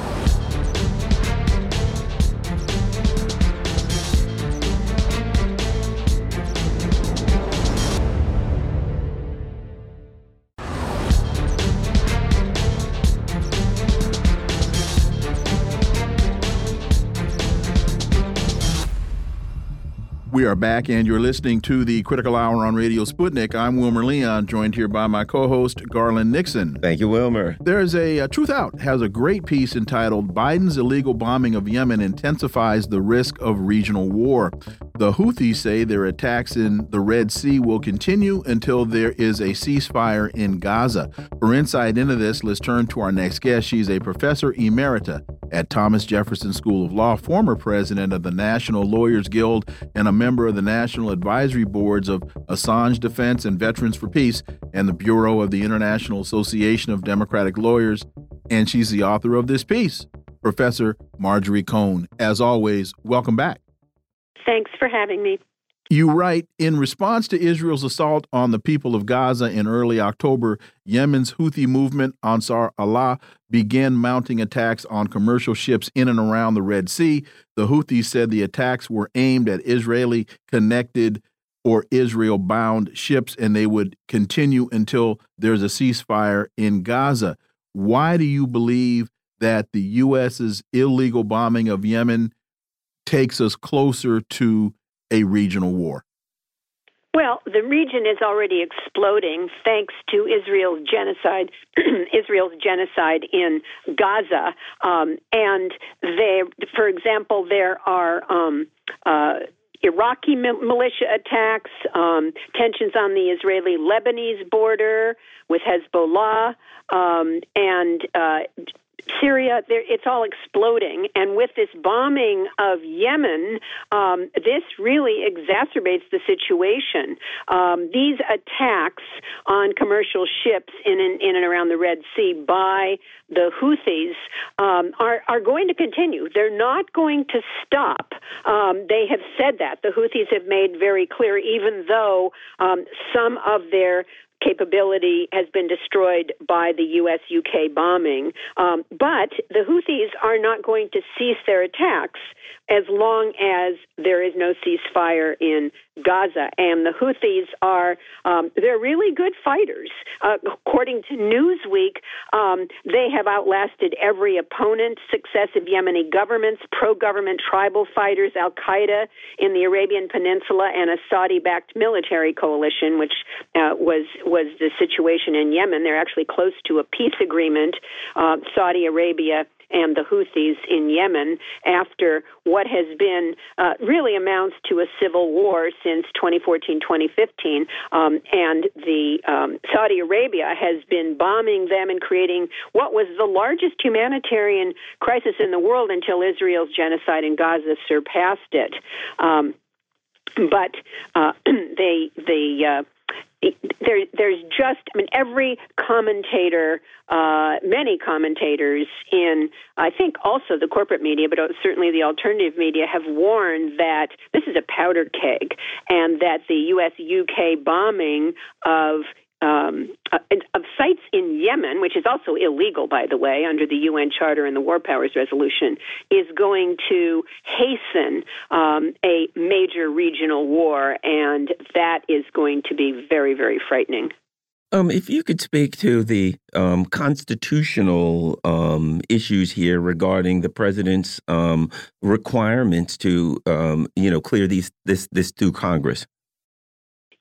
We are back, and you're listening to the Critical Hour on Radio Sputnik. I'm Wilmer Leon, joined here by my co-host Garland Nixon. Thank you, Wilmer. There's a, a Truth Out has a great piece entitled "Biden's illegal bombing of Yemen intensifies the risk of regional war." The Houthis say their attacks in the Red Sea will continue until there is a ceasefire in Gaza. For insight into this, let's turn to our next guest. She's a professor emerita at Thomas Jefferson School of Law, former president of the National Lawyers Guild, and a member of the National Advisory Boards of Assange Defense and Veterans for Peace and the Bureau of the International Association of Democratic Lawyers. And she's the author of this piece, Professor Marjorie Cohn. As always, welcome back. Thanks for having me. You write In response to Israel's assault on the people of Gaza in early October, Yemen's Houthi movement, Ansar Allah, began mounting attacks on commercial ships in and around the Red Sea. The Houthis said the attacks were aimed at Israeli connected or Israel bound ships and they would continue until there's a ceasefire in Gaza. Why do you believe that the U.S.'s illegal bombing of Yemen takes us closer to a regional war? Well, the region is already exploding thanks to Israel's genocide, Israel's genocide in Gaza, um, and there, for example, there are. Um, uh, Iraqi militia attacks, um, tensions on the Israeli Lebanese border with Hezbollah, um, and uh, Syria, it's all exploding. And with this bombing of Yemen, um, this really exacerbates the situation. Um, these attacks on commercial ships in and, in and around the Red Sea by the Houthis um, are, are going to continue. They're not going to stop. Um, they have said that. The Houthis have made very clear, even though um, some of their capability has been destroyed by the U.S. UK bombing. Um, but the Houthis are not going to cease their attacks as long as there is no ceasefire in Gaza. And the Houthis are, um, they're really good fighters. Uh, according to Newsweek, um, they have outlasted every opponent, successive Yemeni governments, pro government tribal fighters, Al Qaeda in the Arabian Peninsula, and a Saudi backed military coalition, which uh, was, was the situation in Yemen. They're actually close to a peace agreement. Uh, Saudi Arabia and the Houthis in Yemen after what has been uh, really amounts to a civil war since 2014 2015. Um, and the um, Saudi Arabia has been bombing them and creating what was the largest humanitarian crisis in the world until Israel's genocide in Gaza surpassed it. Um, but uh, they they uh, there, there's just, I mean, every commentator, uh, many commentators in, I think also the corporate media, but certainly the alternative media, have warned that this is a powder keg and that the U.S. UK bombing of um, uh, of sites in Yemen, which is also illegal, by the way, under the UN Charter and the War Powers Resolution, is going to hasten um, a major regional war, and that is going to be very, very frightening. Um, if you could speak to the um, constitutional um, issues here regarding the president's um, requirements to, um, you know, clear these this this through Congress.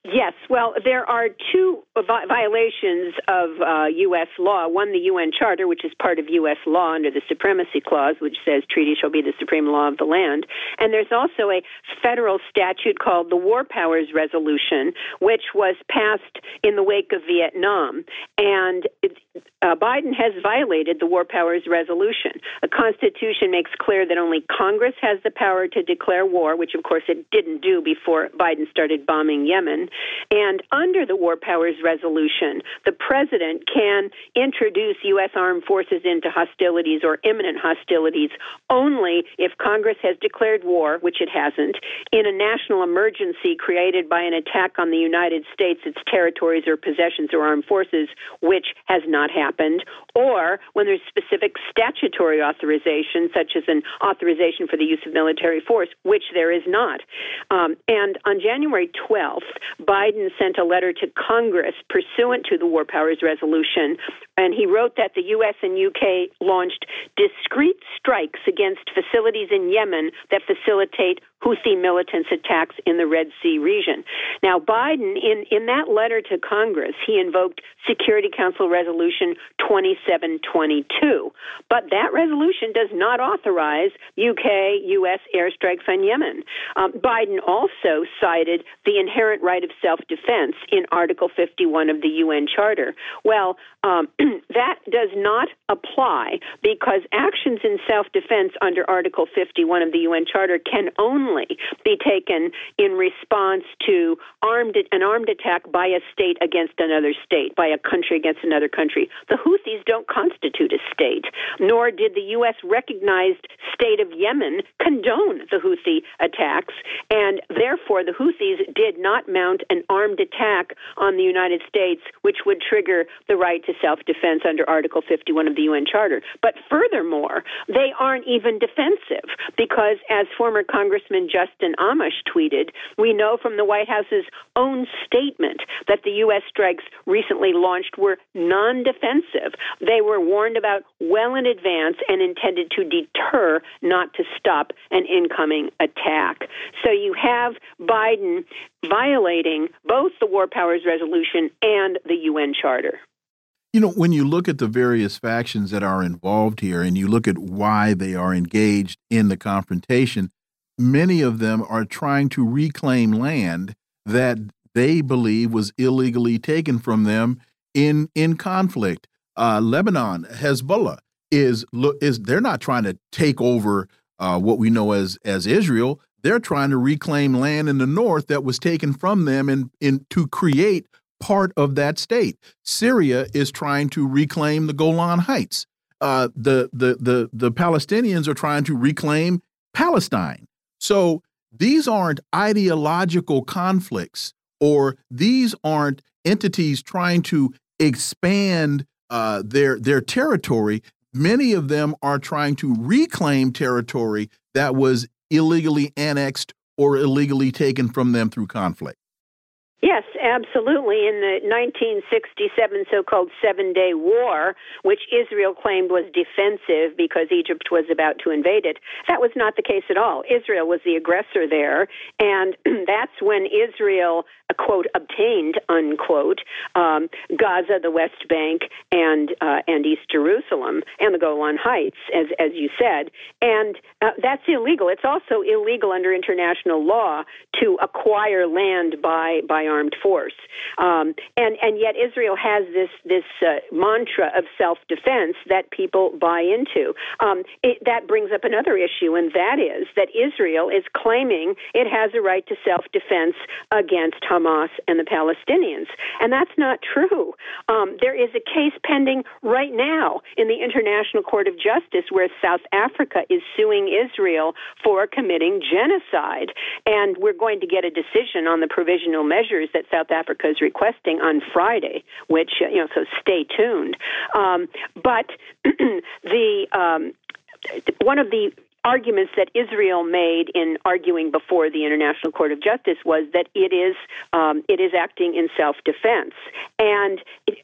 Yes, well, there are two violations of uh, U.S. law. One, the UN Charter, which is part of U.S. law under the Supremacy Clause, which says treaties shall be the supreme law of the land. And there's also a federal statute called the War Powers Resolution, which was passed in the wake of Vietnam. And it, uh, Biden has violated the War Powers Resolution. The Constitution makes clear that only Congress has the power to declare war, which of course it didn't do before Biden started bombing Yemen. And under the War Powers Resolution, the president can introduce U.S. armed forces into hostilities or imminent hostilities only if Congress has declared war, which it hasn't, in a national emergency created by an attack on the United States, its territories or possessions or armed forces, which has not happened, or when there's specific statutory authorization, such as an authorization for the use of military force, which there is not. Um, and on January 12th, Biden sent a letter to Congress pursuant to the War Powers Resolution, and he wrote that the U.S. and UK launched discrete strikes against facilities in Yemen that facilitate Houthi militants' attacks in the Red Sea region. Now, Biden, in, in that letter to Congress, he invoked Security Council Resolution 2722. But that resolution does not authorize UK, U.S. airstrikes on Yemen. Um, Biden also cited the inherent right of self defense in Article 51 of the UN Charter. Well, um, that does not apply because actions in self defense under Article 51 of the UN Charter can only be taken in response to armed an armed attack by a state against another state, by a country against another country. The Houthis don't constitute a state, nor did the U.S. recognized state of Yemen condone the Houthi attacks, and therefore the Houthis did not mount an armed attack on the United States, which would trigger the right to self defense under Article 51 of the UN Charter. But furthermore, they aren't even defensive because, as former Congressman Justin Amash tweeted, we know from the White House's own statement that the U.S. strikes recently launched were non defensive. They were warned about well in advance and intended to deter, not to stop an incoming attack. So you have Biden violating both the War Powers Resolution and the UN Charter. You know, when you look at the various factions that are involved here and you look at why they are engaged in the confrontation, many of them are trying to reclaim land that they believe was illegally taken from them in in conflict. Uh, Lebanon, Hezbollah is is they're not trying to take over uh, what we know as as Israel. They're trying to reclaim land in the north that was taken from them and in to create part of that state. Syria is trying to reclaim the Golan Heights. Uh, the, the the the Palestinians are trying to reclaim Palestine. So these aren't ideological conflicts, or these aren't entities trying to expand uh, their their territory. Many of them are trying to reclaim territory that was illegally annexed or illegally taken from them through conflict. Yes, absolutely. In the 1967 so called Seven Day War, which Israel claimed was defensive because Egypt was about to invade it, that was not the case at all. Israel was the aggressor there, and that's when Israel, quote, obtained, unquote, um, Gaza, the West Bank, and, uh, and East Jerusalem, and the Golan Heights, as, as you said. And uh, that's illegal. It's also illegal under international law to acquire land by, by armed force. Um, and and yet Israel has this this uh, mantra of self defense that people buy into. Um, it, that brings up another issue, and that is that Israel is claiming it has a right to self defense against Hamas and the Palestinians, and that's not true. Um, there is a case pending right now in the International Court of Justice where South Africa is suing Israel for committing genocide, and we're going to get a decision on the provisional measures that South Africa is requesting on Friday, which, you know, so stay tuned. Um, but the um, one of the arguments that Israel made in arguing before the International Court of Justice was that it is um, it is acting in self defense, and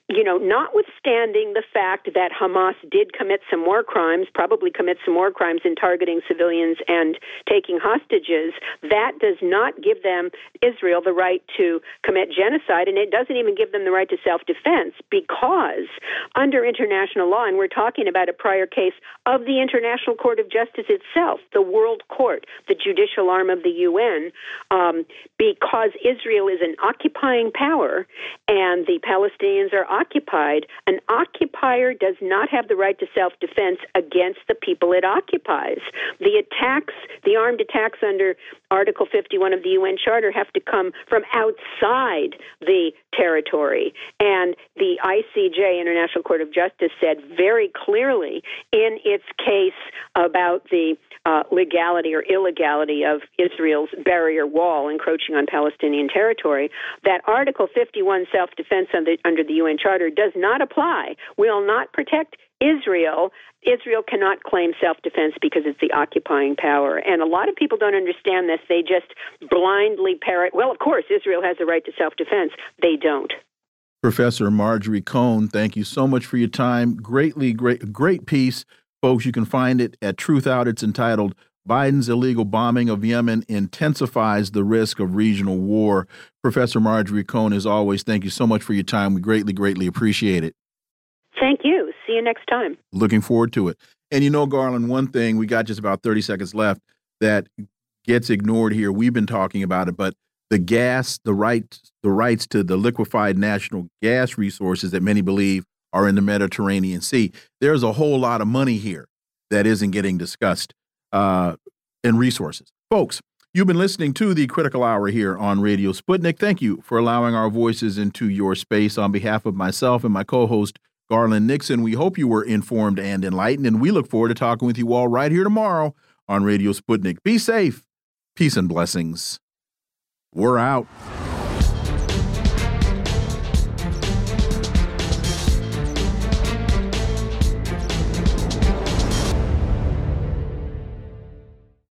you know, notwithstanding the fact that Hamas did commit some more crimes, probably commit some more crimes in targeting civilians and taking hostages, that does not give them Israel the right to commit genocide, and it doesn't even give them the right to self defense because under international law, and we're talking about a prior case of the International Court of Justice itself, the World Court, the judicial arm of the UN, um, because Israel is an occupying power and the Palestinians are occupied, an occupier does not have the right to self defense against the people it occupies. The attacks, the armed attacks under Article 51 of the UN Charter have to come from outside the territory. And the ICJ, International Court of Justice, said very clearly in its case about the uh, legality or illegality of Israel's barrier wall encroaching on Palestinian territory that Article 51 self defense under, under the UN Charter does not apply, will not protect Israel, Israel cannot claim self defense because it's the occupying power. And a lot of people don't understand this. They just blindly parrot, well, of course, Israel has the right to self defense. They don't. Professor Marjorie Cohn, thank you so much for your time. Greatly, great, great piece. Folks, you can find it at Truth Out. It's entitled Biden's illegal bombing of Yemen intensifies the risk of regional war. Professor Marjorie Cohn, as always, thank you so much for your time. We greatly, greatly appreciate it. Thank you. See you next time. Looking forward to it. And you know, Garland, one thing, we got just about 30 seconds left that gets ignored here. We've been talking about it, but the gas, the rights, the rights to the liquefied natural gas resources that many believe are in the Mediterranean Sea. There's a whole lot of money here that isn't getting discussed uh, in resources. Folks, you've been listening to the Critical Hour here on Radio Sputnik. Thank you for allowing our voices into your space. On behalf of myself and my co host, Garland Nixon, we hope you were informed and enlightened, and we look forward to talking with you all right here tomorrow on Radio Sputnik. Be safe. Peace and blessings. We're out.